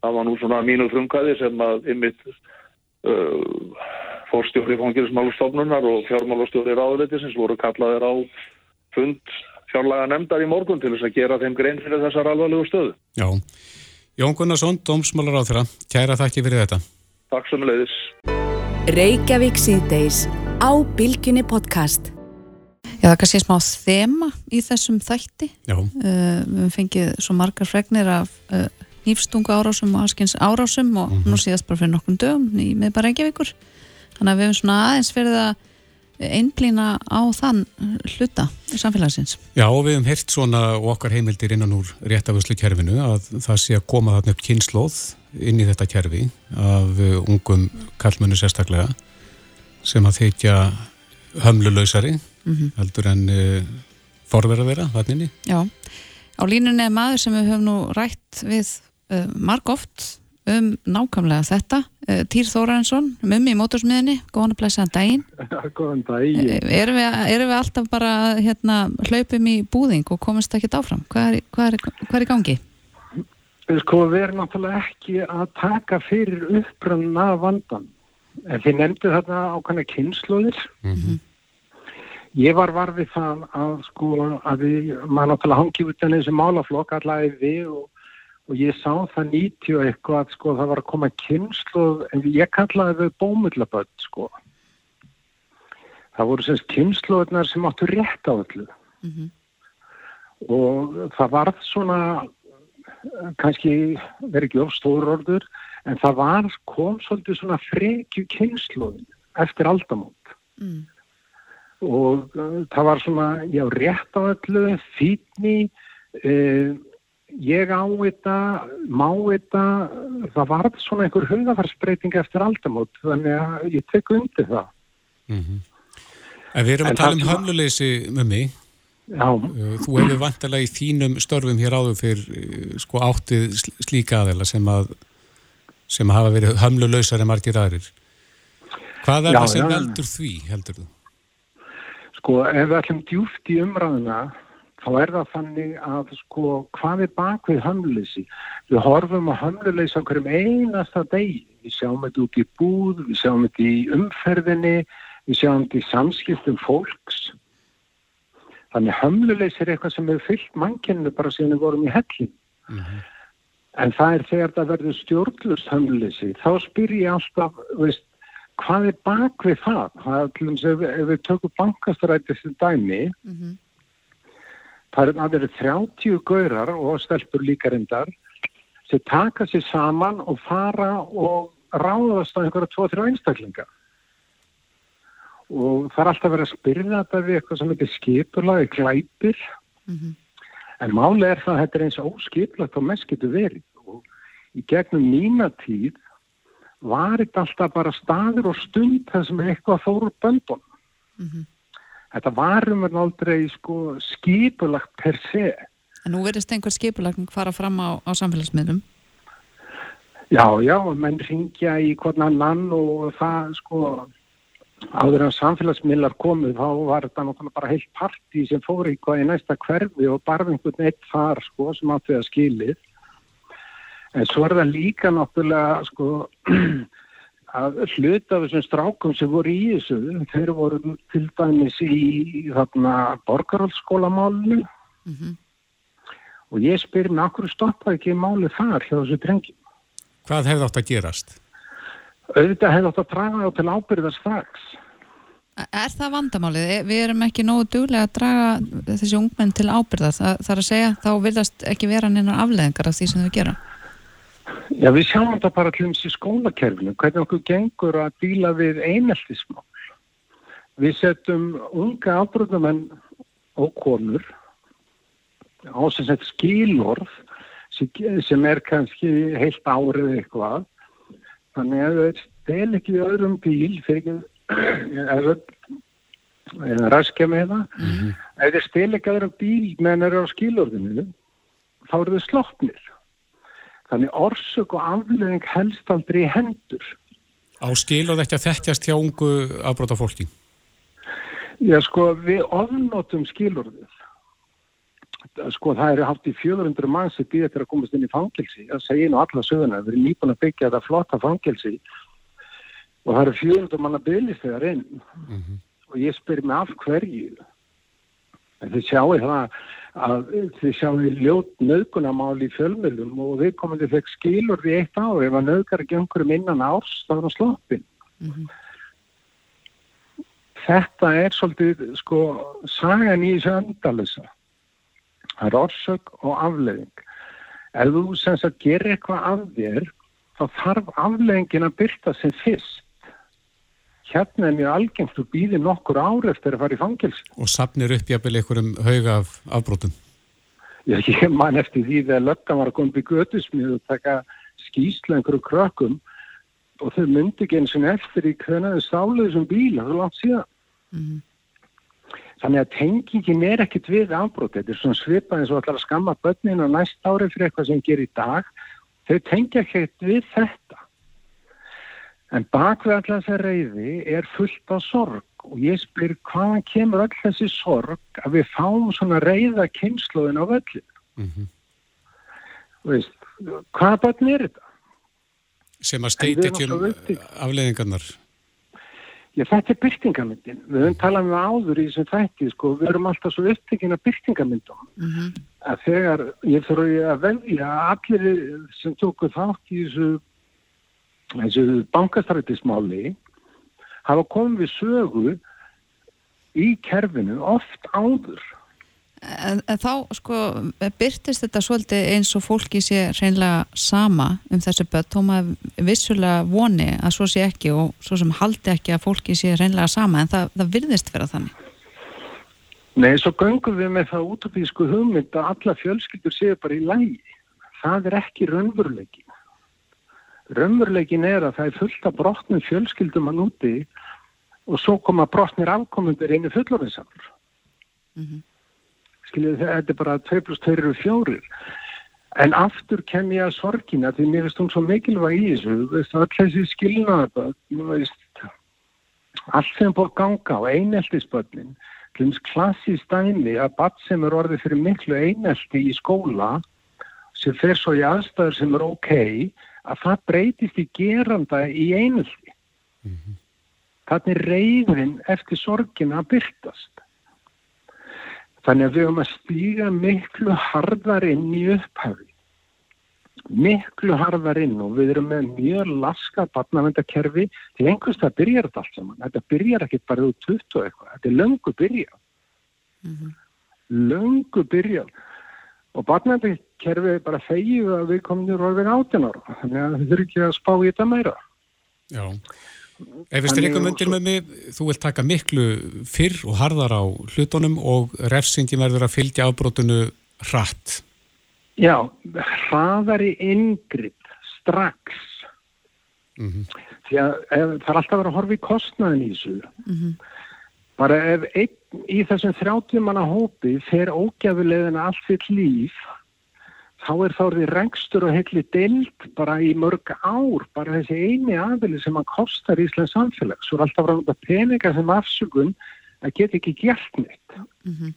það var nú svona mínu frumkæði sem að ymmit uh, fórstjóri fangilsmálustofnunar og fjármálustjóri ráðunetisins voru kallaðir á fund fjárlaga nefndar í morgun til þess að gera þeim grein fyrir þessar alvarlegu stöðu. Já, Jón Gunnarsson, dómsmálar á þeirra, kæra þakki fyrir þetta. Takk sem leiðis. Reykjavík síðdeis á Bilginni podcast. Já, það kannski er smá þema í þessum þætti. Já. Uh, við fengið svo margar fregnir af uh, nýfstungu árásum og aðskins árásum og mm -hmm. nú síðast bara fyrir nokkrum dögum í miðbar Reykjavíkur. Þannig að við hefum svona aðeins fyrir að einblýna á þann hluta samfélagsins. Já, og við hefum hirt svona okkar heimildir innan úr réttafuslu kerfinu að það sé að koma þarna upp kynnslóð inn í þetta kerfi af ungum kallmennu sérstaklega sem að þeikja hömluleysari mm -hmm. heldur en uh, forverða þeirra vatninni. Já, á línunni er maður sem við höfum nú rætt við uh, marg oft um nákvæmlega þetta uh, Týr Þórarensson, mummi í mótorsmiðinni góðan að blæsa daginn Góðan daginn uh, Erum við, erum við alltaf bara hérna, hlaupum í búðing og komast ekki áfram? Hvað er, hvað er, hvað er í gangi? Sko við erum náttúrulega ekki að taka fyrir upprönna vandan. En þið nefndu þarna ákvæmlega kynnslóðir. Mm -hmm. Ég var varfið það að sko að við, maður náttúrulega hangi út en þessi málaflokk allavega við og, og ég sá það nýtti og eitthvað að sko það var að koma kynnslóð, en ég kallaði þau bómullaböld sko. Það voru semst kynnslóðunar sem áttu rétt á öllu. Mm -hmm. Og það varð svona kannski verið ekki ofstóður orður en það var kom svolítið svona frekju kynsluðin eftir aldamót mm. og uh, það var svona já rétt á öllu fítni uh, ég á þetta má þetta það var svona einhver hugafarsbreyting eftir aldamót þannig að ég tek undir það mm -hmm. En við erum að tala um höfnuleysi með mig. Já. Uh, þú hefur vantilega í þínum störfum hér áður fyrir uh, sko áttið slíka aðeila sem að sem hafa verið höfnulöysar en margir aðrir. Hvað er já, það sem veldur því, heldur þú? Sko, ef við ætlum djúft í umræðina þá er það þannig að sko hvað er bak við höfnuleysi? Við horfum að höfnuleysi á hverjum einasta degi. Við sjáum þetta út í búð, við sjáum þetta í umferðinni, við sjáum þetta í samskiptum fólks Þannig hömluleys er eitthvað sem hefur fyllt mannkynnu bara síðan við vorum í hellin. Mm -hmm. En það er þegar það verður stjórnlust hömluleysi. Þá spyr ég alltaf, veist, hvað er bak við það? Það er til dæmis ef, ef við tökum bankastrætið til dæmi, mm -hmm. það er að vera 30 gaurar og stelpur líka reyndar sem taka sér saman og fara og ráðast á einhverja 2-3 einstaklinga og það er alltaf verið að spyrja þetta við eitthvað sem heitir skipulagi glæpir. Mm -hmm. en máli er það að þetta er eins óskipulagt og mest getur verið. Og í gegnum mína tíð var þetta alltaf bara staður og stund þar sem eitthvað fór úr böndun mm -hmm. þetta varum en aldrei sko, skipulagt per se. En nú verðist einhver skipulagning fara fram á, á samfélagsmiðlum. Já, já, menn ringja í hvernig annan og það sko áður en samfélagsmiðlar komuð þá var þetta náttúrulega bara heilt parti sem fór í næsta hverfi og bara einhvern eitt þar sko sem átti að skilið en svo er það líka náttúrulega sko að hluta af þessum strákum sem voru í þessu þeir voru til dæmis í þarna borgarhaldsskólamálinu mm -hmm. og ég spyr mér okkur stoppa ekki máli þar hjá þessu drengjum Hvað hefði átt að gerast? Auðvitað hefði átt að draga þá til ábyrðar strax. Er það vandamálið? Við erum ekki nógu duglega að draga þessi ungmenn til ábyrðar. Það, það er að segja, þá vilast ekki vera neina afleðingar af því sem þau gera. Já, við sjáum þetta bara til þess í skólakerfinu, hvernig okkur gengur að díla við eineltismál. Við setjum unga ábyrðamenn og konur á sem sett skilorð sem er kannski heilt árið eitthvað Þannig að það stel ekki við öðrum bíl fyrir ekki eða raskja með það mm -hmm. ef það stel ekki öðrum bíl meðan það eru á skilorðinu þá eru þau sloppnir. Þannig orsök og afleðing helst aldrei hendur. Á skilorð ekki að þettjast hjá ungu afbróta fólki? Já sko við ofnotum skilorðið sko það eru haft í 400 mann sem býða til að komast inn í fangilsi það segir nú alla söguna, við erum nýbúin að byggja þetta flotta fangilsi og það eru 400 mann að byrja þegar inn. Mm -hmm. og ég spyr mig af hverju? En þið sjáu það að þið sjáu ljót nöðgunamál í fjölmjölum og við komum til þess skilur við eitt á ef að nöðgar ekki einhverjum innan árs þá er það sloppin mm -hmm. þetta er svolítið sko sagan í þessu öndalisa Það er orsök og afleðing. Ef þú sem sagt gerir eitthvað af þér, þá þarf afleðingin að byrta sem fyrst. Hérna er mjög algengt, þú býðir nokkur ár eftir að fara í fangils. Og sapnir upp jafnvel einhverjum hauga af afbrótum? Já, ég man eftir því þegar löggan var að koma í gödusmið og taka skýsla einhverju krökkum og þau myndi ekki eins og eftir í hvernaðu stáluðu sem bíla, það er langt síðan. Mm -hmm. Þannig að tengingin er ekkit við afbróti. Þetta er svona svipað eins og allar að skamma börnin á næst ári fyrir eitthvað sem gerir í dag. Þau tengja ekkit við þetta. En bakvið allar þessa reyði er fullt á sorg og ég spyr hvaðan kemur all þessi sorg að við fáum svona reyða kynsluðin á völlin. Mm -hmm. Veist, hvaða börn er þetta? Sem að steiti um afleðingarnar. Já, þetta er byrtingamyndin. Við höfum talað með áður í þessum þætti, sko, við erum alltaf svo upptekinn af byrtingamyndum. Mm -hmm. Að þegar ég þurfa að velja að allir sem tóku þátt í þessu, þessu bankastrættismáli hafa komið við sögu í kerfinu oft áður En, en þá sko byrtist þetta svolítið eins og fólki sé reynlega sama um þessu börn þó maður vissulega voni að svo sé ekki og svo sem haldi ekki að fólki sé reynlega sama en það, það virðist vera þannig Nei, svo göngum við með það útopísku hugmynd að alla fjölskyldur séu bara í lægi það er ekki raunveruleikin raunveruleikin er að það er fullt af brotnum fjölskyldum að núti og svo koma brotnir afkomundur inn í fullorðinsamur. Mm -hmm. Skiljið þetta er bara 2 plus 2 eru fjórir. En aftur kem ég að sorgina því mér finnst hún svo mikilvæg í þessu, veist, öll þessi skilnaða, allt sem búið ganga á eineltisböllin, hlums klassist dæmi að badd sem er orðið fyrir miklu einelti í skóla sem fer svo í aðstæður sem er ok, að það breytist í geranda í einelti. Mm -hmm. Þannig reyðin eftir sorgina byrtast. Þannig að við höfum að stíga miklu harðar inn í upphafi. Miklu harðar inn og við erum með mjög laska barnavendakerfi til einhvers það byrjar þetta allt saman. Þetta byrjar ekki bara úr 20 og eitthvað. Þetta er löngu byrjað. Mm -hmm. Löngu byrjað. Og barnavendakerfi er bara þegið að við komum í röfin átinn ára. Þannig að þið þurfum ekki að spá í þetta meira. Já. Ef við styrkum undir með mig, þú vilt taka miklu fyrr og harðar á hlutunum og refsingin verður að fylgja afbrótunu hratt. Já, hraðari yngripp strax. Mm -hmm. Því að ef, það er alltaf verið að horfa í kostnaðin í þessu. Mm -hmm. Bara ef einn í þessum 30 manna hópi fer ógæfulegðina allt fyrir líf þá er þá því rengstur og heitli deilt bara í mörg ár, bara þessi eini aðili sem að kostar Íslands samfélag. Svo er alltaf ráða peninga sem afsökun að geta ekki gert neitt. Mm -hmm.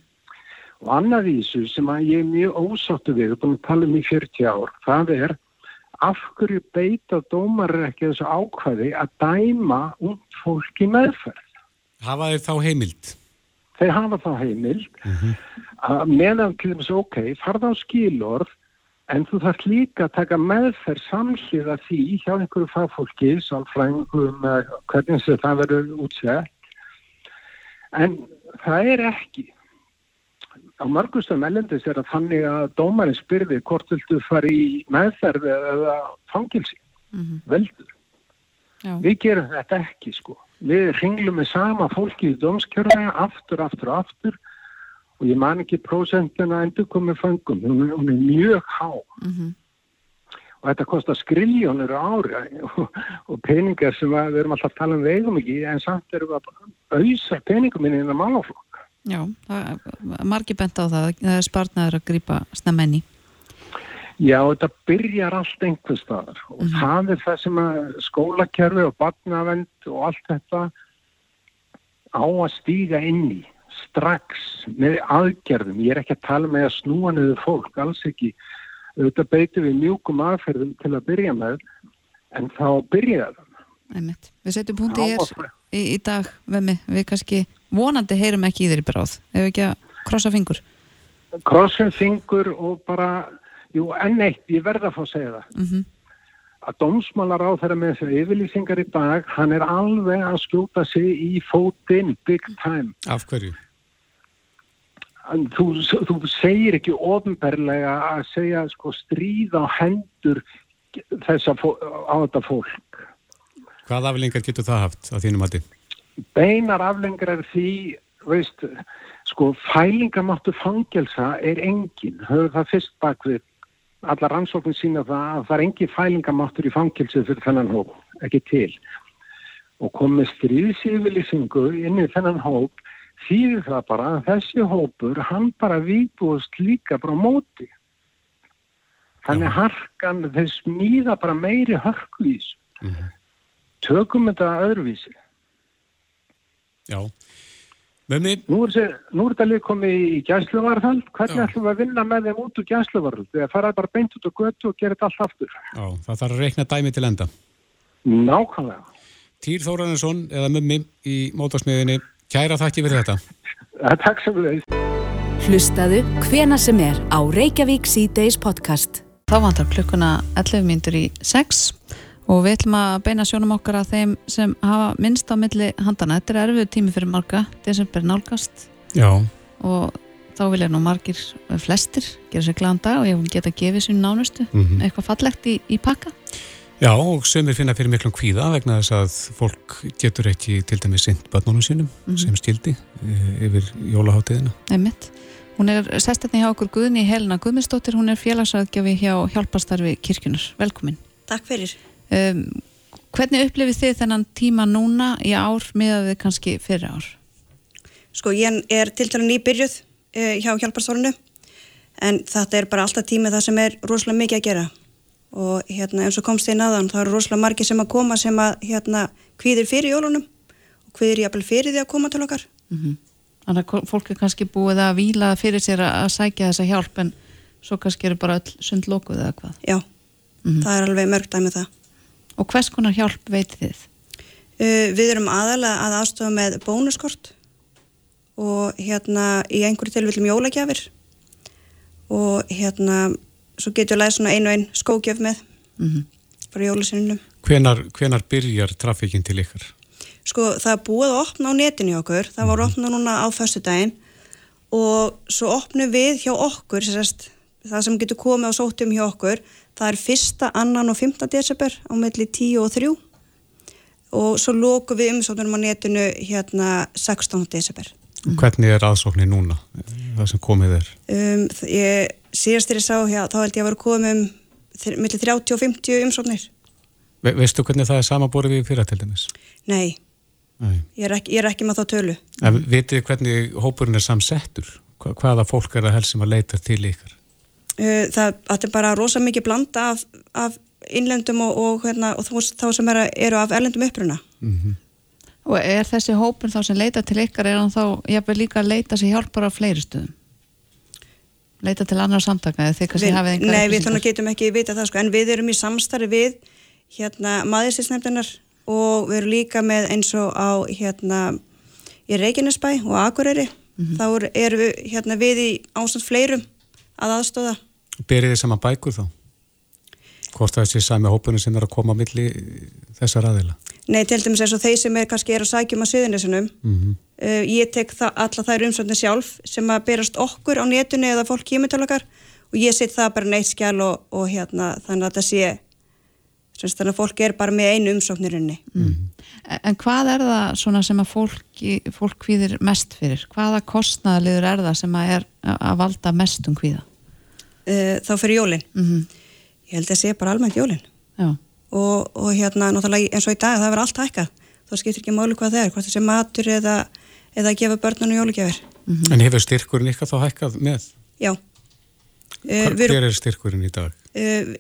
Og annað í þessu sem að ég er mjög ósáttu við, og búin að tala um í 40 ár, það er af hverju beita dómar ekki þessu ákvæði að dæma út fólk í meðferð. Hafa þeir þá heimild? Þeir hafa þá heimild mm -hmm. að meðan til þess ok, farða á skilorð En þú þarf líka að taka meðferð samsliða því hjá einhverju fagfólki, sálfrængum, hvernig sem það verður útsett. En það er ekki. Á mörgustum ellendis er að þannig að dómarinn spyrði hvort viltu fara í meðferð eða fangilsi. Mm -hmm. Veldur. Já. Við gerum þetta ekki sko. Við ringlum með sama fólki í dómskjörða aftur, aftur, aftur og ég man ekki prósentina endur komið fangum, hún, hún er mjög há. Mm -hmm. og þetta kostar skriljónur ári. Og, og peningar sem að, við erum alltaf að tala um vegum ekki en samt erum við að auðsa peningum inn í málaflokk. Já, það er margi bent á það. Það er spartnaður að grýpa snemmenni Já, þetta byrjar allt einhver staðar. Og mm -hmm. það er það sem að skólakerfi og barnavend og allt þetta á að stíga inn í strax með aðgerðum, ég er ekki að tala með að snúa niður fólk, alls ekki. Þetta beitur við mjúkum aðferðum til að byrja með, en þá byrja það Einmitt. Við setjum punkti hér í, í dag við, við kannski vonandi heyrum ekki í þeirri bráð, ef ekki að krossa fingur? Krossa fingur og bara jú, enn eitt, ég verða að fá að segja það. Mm -hmm. að dómsmálar á þeirra með þessu yfirlýsingar í dag, hann er alveg að skjóta sig í fótinn big time. Af hverju? Þú, þú segir ekki ofinberlega að segja sko, stríð á hendur þess að á þetta fólk. Hvað aflengar getur það haft á þínum hætti? Beinar aflengar er því, veist, sko fælingamáttu fangelsa er engin, höfðu það fyrst bak við allar ansóknum sína það að það er engin fælingamáttur í fangelsu fyrir þennan hóp, ekki til. Og komið stríðsífilisingu inn í þennan hóp þýðir það bara að þessi hópur hann bara výbúist líka bara móti. Þannig harkan þeir smíða bara meiri harku í þessu. Mm -hmm. tökum þetta öðruvísi. Já. Mönni... Nú er þetta líka komið í gæsluvarðhald. Hvernig ætlum við að vinna með þeim út úr gæsluvarðhald þegar fara bara beint út á götu og gera þetta allt aftur. Já, það þarf að reikna dæmi til enda. Nákvæmlega. Týr Þóranesson eða Mummi í mótarsmiðinni Kæra þakki fyrir þetta. Takk sem við veist. Hlustaðu hvena sem er á Reykjavík C-Days podcast. Þá vantar klukkuna 11 mínutur í 6 og við ætlum að beina sjónum okkar að þeim sem hafa minnst á milli handana. Þetta er erfið tími fyrir marga, desember nálgast. Já. Og þá vilja nú margir, flestir, gera sér glæðan dag og ég vil geta gefið sér nánustu mm -hmm. eitthvað fallegt í, í pakka. Já, og sömur finna fyrir miklum kvíða vegna þess að fólk getur ekki til dæmi sint börnunum sínum mm -hmm. sem stildi e, yfir jólaháttiðina. Nefnitt. Hún er sestetni hjá okkur Guðni Helena Guðmundsdóttir, hún er félagsraðgjafi hjá hjálparstarfi kirkjunar. Velkomin. Takk fyrir. Um, Hvernig upplifið þið þennan tíma núna í ár með að þið kannski fyrir ár? Sko ég er til dæla nýbyrjuð uh, hjá hjálparstórunu en þetta er bara alltaf tími það sem er rosalega mikið að gera og hérna eins og komst þið náðan þá eru rosalega margi sem að koma sem að hérna hvíðir fyrir jólunum og hvíðir jafnvel fyrir því að koma til okkar mm -hmm. Þannig að fólk er kannski búið að vila fyrir sér að sækja þessa hjálp en svo kannski eru bara öll sund lókuð eða hvað Já, mm -hmm. það er alveg mörg dæmið það Og hvers konar hjálp veitir þið? Uh, við erum aðalega að aðstofa með bónuskort og hérna í einhverju tilvillum jólagjafir og hérna svo getur við að læða svona einu einn skógjöf með mm -hmm. frá jólusinnum hvenar, hvenar byrjar trafíkinn til ykkar? Sko það búið að opna á netinu okkur, það var mhm. opna núna á förstu daginn og svo opnum við hjá okkur sérst, það sem getur komið á sótum hjá okkur það er fyrsta, annan og fymta desember á melli 10 og 3 og svo lóku við umsóknum á netinu hérna 16. desember Hvernig er aðsóknir núna, það sem komið er? Um, ég síðast þegar ég sá hér, þá held ég að vera komið um millir 30 og 50 umsóknir. Ve veistu hvernig það er samaborið við fyrir til dæmis? Nei, Nei. Ég, er ekki, ég er ekki með þá tölu. En vitið hvernig hópurinn er samsettur? Hvaða fólk er að helsum að leita til ykkar? Uh, það, það er bara rosa mikið blanda af, af innlendum og, og, hérna, og þá sem eru, eru af erlendum uppruna. Mm -hmm. Og er þessi hópur þá sem leita til ykkar, er hann þá jafnveg líka að leita sér hjálpar á fleiri stöðum? leita til annar samtaka eða þið kannski hafið einhverja Nei, við þannig getum ekki vita það sko, en við erum í samstarfi við hérna maðursinsnefndinar og við erum líka með eins og á hérna í Reykjanesbæ og Akureyri mm -hmm. þá erum við hérna við í ásand fleirum að aðstóða Berið þið saman bækur þá? Hvort það sé sami hópunum sem er að koma á milli þessar aðeila? Nei, til dæmis eins og þeir sem er kannski er að sækjum að söðunesunum mm -hmm. uh, ég tek alla þær umsöndin sjálf sem að berast okkur á netunni eða fólk kýmutalakar og ég set það bara neitt skjál og, og hérna þannig að það sé semst, þannig að fólk er bara með einu umsóknirinni mm -hmm. En hvað er það svona sem að fólk, fólk hvíðir mest fyrir? Hvaða kostnaðaliður er það sem að er að valda mest um hvíða? Uh, þá fyrir jólinn mm -hmm. Ég held að það sé bara almennt jólinn Já og, og hérna náttúrulega eins og í dag það verður allt hækkað þá skiptir ekki máli hvað það er, hvort það sé matur eða, eða að gefa börnunum jólugjafir mm -hmm. En hefur styrkurinn ykkar þá hækkað með? Já Hver, uh, Hver er styrkurinn í dag? Uh,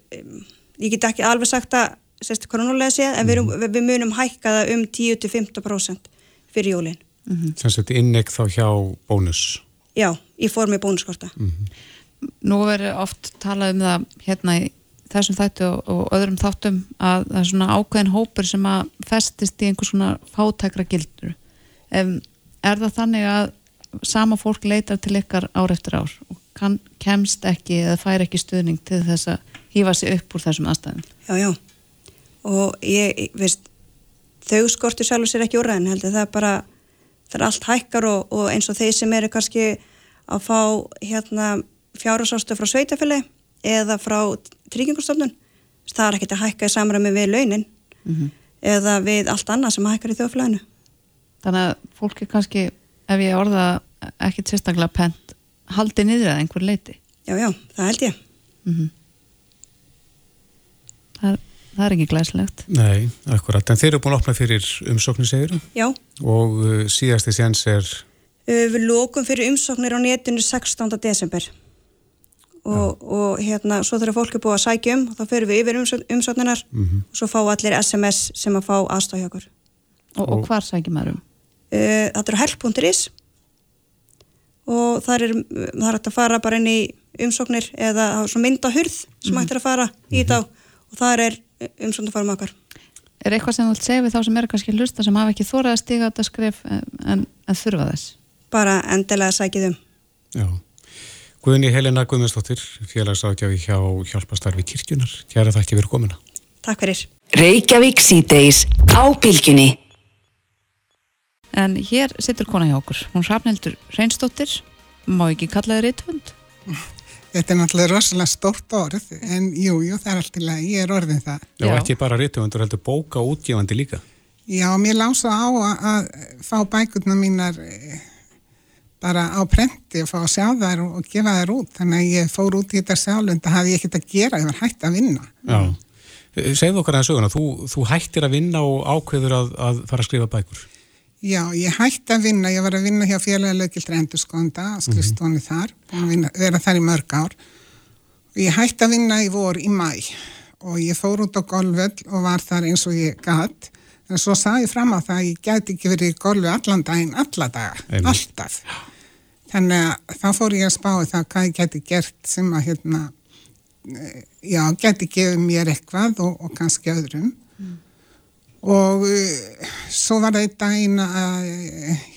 ég get ekki alveg sagt að sérstu kronulega séð, en við, mm. við munum hækkaða um 10-15% fyrir jólinn mm -hmm. Þannig að þetta innegð þá hjá bónus? Já, í formi bónuskorta -hmm. Nú verður oft talað um það hérna í þessum þættu og, og öðrum þáttum að það er svona ákveðin hópur sem að festist í einhvers svona fátækra gildur. Um, er það þannig að sama fólk leitar til ykkar ár eftir ár og kann, kemst ekki eða fær ekki stuðning til þess að hýfa sig upp úr þessum aðstæðum? Já, já, og ég, veist þau skortur sjálfur sér ekki úr ræðin heldur það er bara, það er allt hækkar og, og eins og þeir sem eru kannski að fá hérna fjárhásástu frá sveitafili eða frá tryggingustofnun það er ekkert að hækka í samræmi við launin mm -hmm. eða við allt annað sem hækkar í þjóflæðinu Þannig að fólki kannski ef ég orða ekkert sérstaklega pent haldi niður að einhver leiti Já, já, það held ég. Mm -hmm. það, það er ekki glæslegt Nei, akkurat, en þeir eru búin að opna fyrir umsóknir segirum Já. Og uh, síðasti séns er? Uh, Við lókum fyrir umsóknir á netinu 16. desember og, og hérna svo þegar fólk er búið að sækja um þá fyrir við yfir umsókninar mm -hmm. og svo fá allir SMS sem að fá aðstæði okkur Og, og hvar sækja maður um? Uh, það eru help.is og það er, það er hægt að fara bara inn í umsóknir eða myndahurð sem mm -hmm. hægt er að fara í þá og það er með okkar Er eitthvað sem þú vilt segja við þá sem eru kannski hlusta sem hafa ekki þórað að stiga þetta skref en, en þurfa þess? Bara endilega sækið um Já Guðni Helena Guðmundsdóttir, félagsáðgjafi hjá Hjálpastarfi kirkjunar. Kjæra þakki fyrir komina. Takk fyrir. Reykjavík síðdeis á bylginni. En hér sittur kona hjá okkur. Hún rafnildur Reynsdóttir. Má ekki kalla þið reytvönd? Þetta er náttúrulega rosalega stórt orð, en jú, jú, það er alltaf, ég er orðin það. Já, Já. ekki bara reytvöndur, heldur bóka útgefandi líka. Já, mér lása á að, að fá bækurna mínar bara á prenti og fá að sjá þær og, og gefa þær út þannig að ég fór út í þetta sjálf en það hafði ég ekkert að gera, ég var hægt að vinna Já, Segð okkar aðeins söguna, þú, þú hættir að vinna og ákveður að, að fara að skrifa bækur. Já, ég hætti að vinna, ég var að vinna hjá félagleikildri endurskónda, skrifstóni mm -hmm. þar, búin að vinna, vera þar í mörg ár. Og ég hætti að vinna í vor í mæ og ég fór út á golvöld og var þar eins og ég gatt. En svo sagði ég fram á það að ég gæti ekki verið í golvi allan daginn, alla daga, Einnig. alltaf. Þannig að þá fór ég að spáði það hvað ég gæti gert sem að hérna já, geti gefið mér eitthvað og, og kannski öðrum mm. og uh, svo var það einn daginn að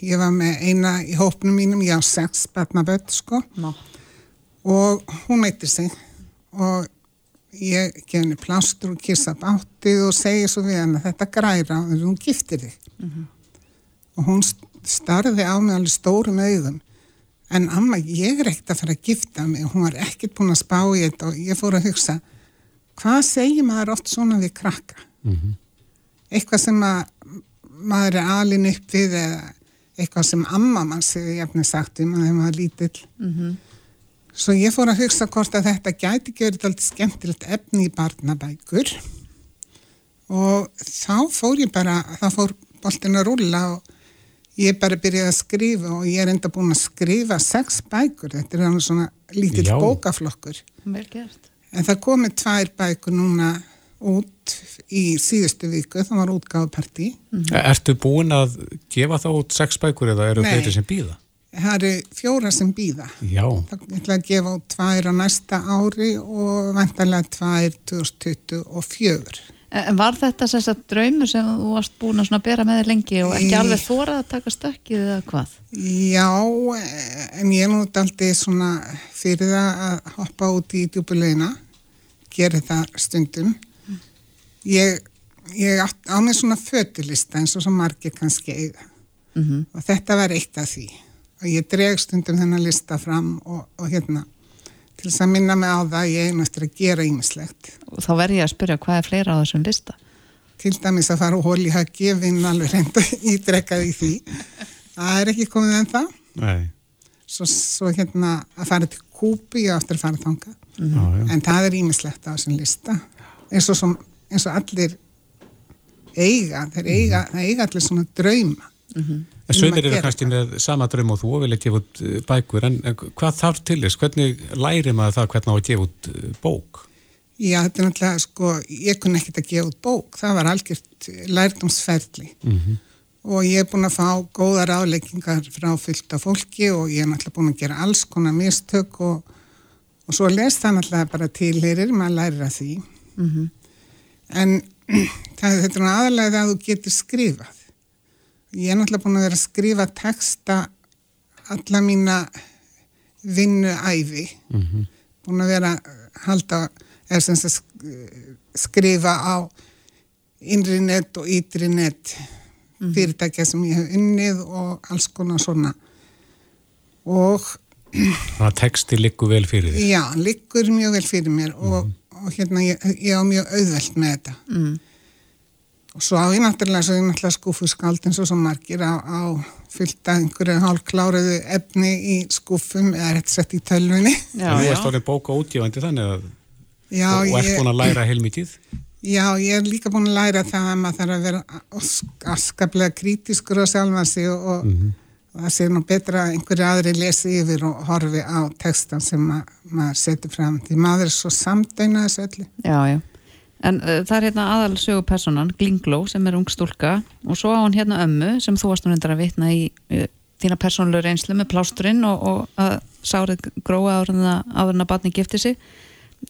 ég var með eina í hópnum mínum, ég á sex barnaböld sko no. og hún eittir sig og ég gef henni plástur og kissa báttið og segja svo við henni þetta græra og hún giftir þig mm -hmm. og hún starði á mig alveg stórum auðum en amma, ég er ekkert að fara að gifta mig og hún var ekkert búin að spá í þetta og ég fór að hugsa hvað segir maður oft svona við krakka mm -hmm. eitthvað sem að maður er alin upp við eða eitthvað sem amma mann segir efni sagt um að það var lítill mm -hmm. Svo ég fór að hugsa hvort að þetta gæti gerðið alltaf skemmtilegt efni í barnabækur. Og þá fór ég bara þá fór boltin að rulla og ég bara byrjað að skrifa og ég er enda búin að skrifa sex bækur, þetta er hann svona lítill bókaflokkur. En það komið tvær bækur núna út í síðustu viku, það var útgáðparti mm -hmm. Ertu búin að gefa þá út sex bækur eða eru þeirri sem býða? Það eru fjóra sem býða Já. það ætla að gefa út tvær á næsta ári og vantarlega tvær 2024 En var þetta þess að draumur sem þú varst búin að bera með þér lengi og ekki alveg þórað að taka stökkið eða hvað? Já, en ég er nú aldrei svona fyrir það að hoppa út í djúbulegina, gera það stundum. Ég, ég á mig svona fötilista eins og svo margir kannski eiga mm -hmm. og þetta var eitt af því og ég dreg stundum þennan lista fram og, og hérna til þess að minna mig á það ég einastur að gera ýmislegt. Og þá verð ég að spyrja hvað er fleira á þessum lista? Til dæmis að fara og hóli að gefinn alveg reynda ídrekkað í því. Það er ekki komið en það. Nei. Svo, svo hérna að fara til kúpi og aftur að fara þanga. Mm -hmm. En það er ýmislegt á þessum lista. Eins og, som, eins og allir eiga, þeir eiga, mm -hmm. eiga allir svona drauma. Mm -hmm. En sömur eru kannski með sama draum og þú og vilja gefa út eh, bækur, en hvað þarf til þess? Hvernig læri maður það hvernig á að gefa út eh, bók? Já, þetta er náttúrulega, sko, ég kunni ekkert að gefa út bók, það var algjört lærdomsferðli mm -hmm. og ég er búin að fá góðar áleggingar frá fylgta fólki og ég er náttúrulega búin að gera alls konar mistök og, og svo les það náttúrulega bara tilherir, maður lærir að því. Mm -hmm. En það, þetta er aðalega að þú getur skrifað Ég er náttúrulega búin að vera að skrifa texta alla mína vinnuæfi mm -hmm. búin að vera að halda er sem að skrifa á innri net og ytri net mm -hmm. fyrirtækja sem ég hef unnið og alls konar svona og Þannig að texti liggur vel fyrir þér? Já, liggur mjög vel fyrir mér og, mm -hmm. og hérna ég, ég á mjög auðvelt með þetta mhm og svo á ég náttúrulega, svo ég náttúrulega skúfu skald eins og svo margir á, á fylgta einhverju hálfkláruðu efni í skúfum eða rétt sett í tölvunni. Já, Þú erst árið bóka útgjöfandi þannig að já, og ert búin að læra heilmítið Já, ég er líka búin að læra það að maður þarf að vera askaplega krítiskur á sjálfa sig og, og, mm -hmm. og það sé nú betra að einhverju aðri lesi yfir og horfi á textan sem ma maður setur fram því maður er svo samdæna þessu öllu. Já, já En uh, það er hérna aðal sögupersonan, Glingló, sem er ung stúlka. Og svo á hann hérna ömmu sem þú varst nú reyndar að vitna í uh, þína persónlu reynslu með plásturinn og, og að sárið gróa áður en að batni gifti sig.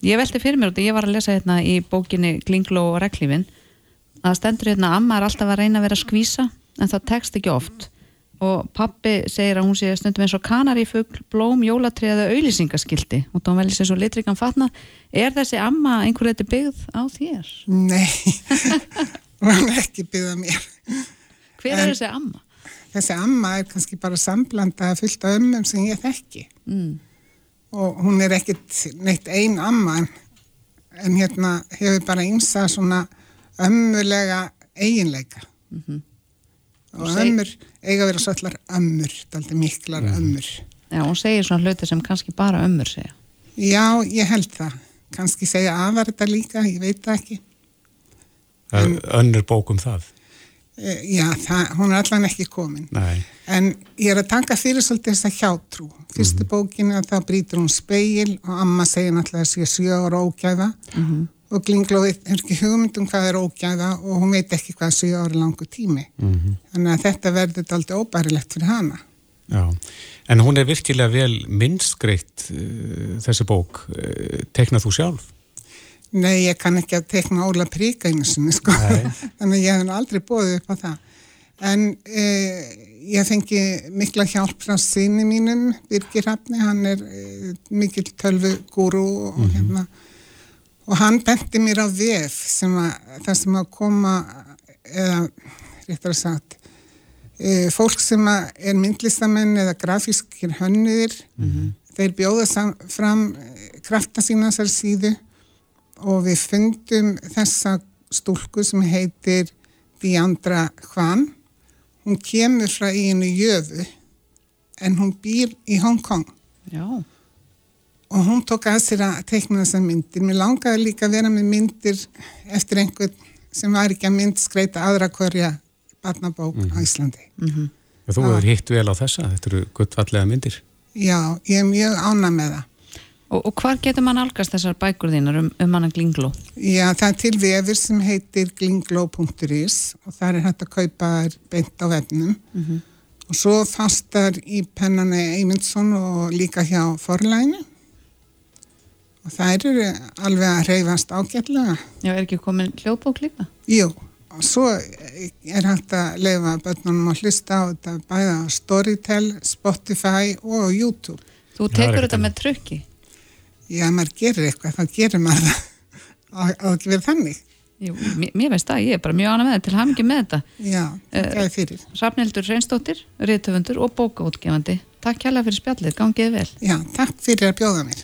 Ég velti fyrir mér út, ég var að lesa hérna í bókinni Glingló og reglífin að stendur hérna amma er alltaf að reyna að vera skvísa en það tekst ekki oft og pappi segir að hún sé stundum eins og kanarífugl, blóm, jólatriða auðlýsingaskildi og þá veljið sér svo litrikan fatna er þessi amma einhverju þetta byggð á þér? Nei. Hún er ekki byggð á mér. Hver en er þessi amma? Þessi amma er kannski bara samblanda fullt af ömmum sem ég þekki. Mm. og hún er ekkit neitt ein amma en, en hérna hefur bara einsa svona ömmulega eiginleika. Mm -hmm og ömmur eiga að vera svollar ömmur, daldi miklar mm. ömmur Já, hún segir svona hluti sem kannski bara ömmur segja Já, ég held það kannski segja aðvar þetta líka, ég veit það ekki önnur bókum það já, það, hún er allan ekki komin. Nei. En ég er að taka fyrir svolítið þess að hjátrú. Fyrstu mm -hmm. bókinu að það brýtur hún speil og amma segir náttúrulega að sé sjö ára ógæða mm -hmm. Og Glinglóði er ekki hugmyndum hvað er ógæða og hún veit ekki hvað sjö ára langu tími. Mm -hmm. Þannig að þetta verður alltaf óbærilegt fyrir hana. Já, en hún er virkilega vel minnskreitt uh, þessi bók. Uh, Teknað þú sjálf? Nei, ég kann ekki að tekna Óla Príka einu sinni, sko. Þannig að ég hef aldrei bóðið upp á það. En eh, ég fengi mikla hjálp frá síni mínum, Birgir Hafni, hann er eh, mikil tölvugúru og mm -hmm. hérna. Og hann benti mér á VF sem að það sem að koma, eða réttar að sagt, eh, fólk sem er myndlistamenn eða grafískir hönniðir, mm -hmm. þeir bjóða fram eh, krafta sína þessar síðu og við fundum þessa stúlku sem heitir Diandra Hvan hún kemur frá einu jöfu en hún býr í Hongkong Já. Og hún tók að sér að teikna þessa myndir mér langaði líka að vera með myndir eftir einhvern sem var ekki að mynd skreita aðra hverja barnabók mm -hmm. á mhm. Íslandi mm -hmm. Þú hefur hitt vel á þessa, þetta eru guttfallega myndir Já, ég er mjög ána með það Og, og hvar getur mann algast þessar bækur þínar um, um manna Glingló? Já, það er til vefur sem heitir glingló.is og það er hægt að kaupa beint á vefnum mm -hmm. og svo fastar í pennani Eymundsson og líka hjá forlæni og það eru alveg að reyfast ágætlega. Já, er ekki komin hljóðbók líka? Jú, og svo er hægt að leifa börnunum að hlusta á þetta bæða á Storytel, Spotify og YouTube. Þú tekur þetta með trökki? já, maður gerir eitthvað, þá gerir maður það á ekki verið þannig. Jú, mér veist það, ég er bara mjög ána með þetta til hamingi með þetta. Já, það er fyrir. Safnildur Reynsdóttir, riðtöfundur og bókaútgefandi. Takk kærlega fyrir spjallið, gangið vel. Já, takk fyrir að bjóða mér.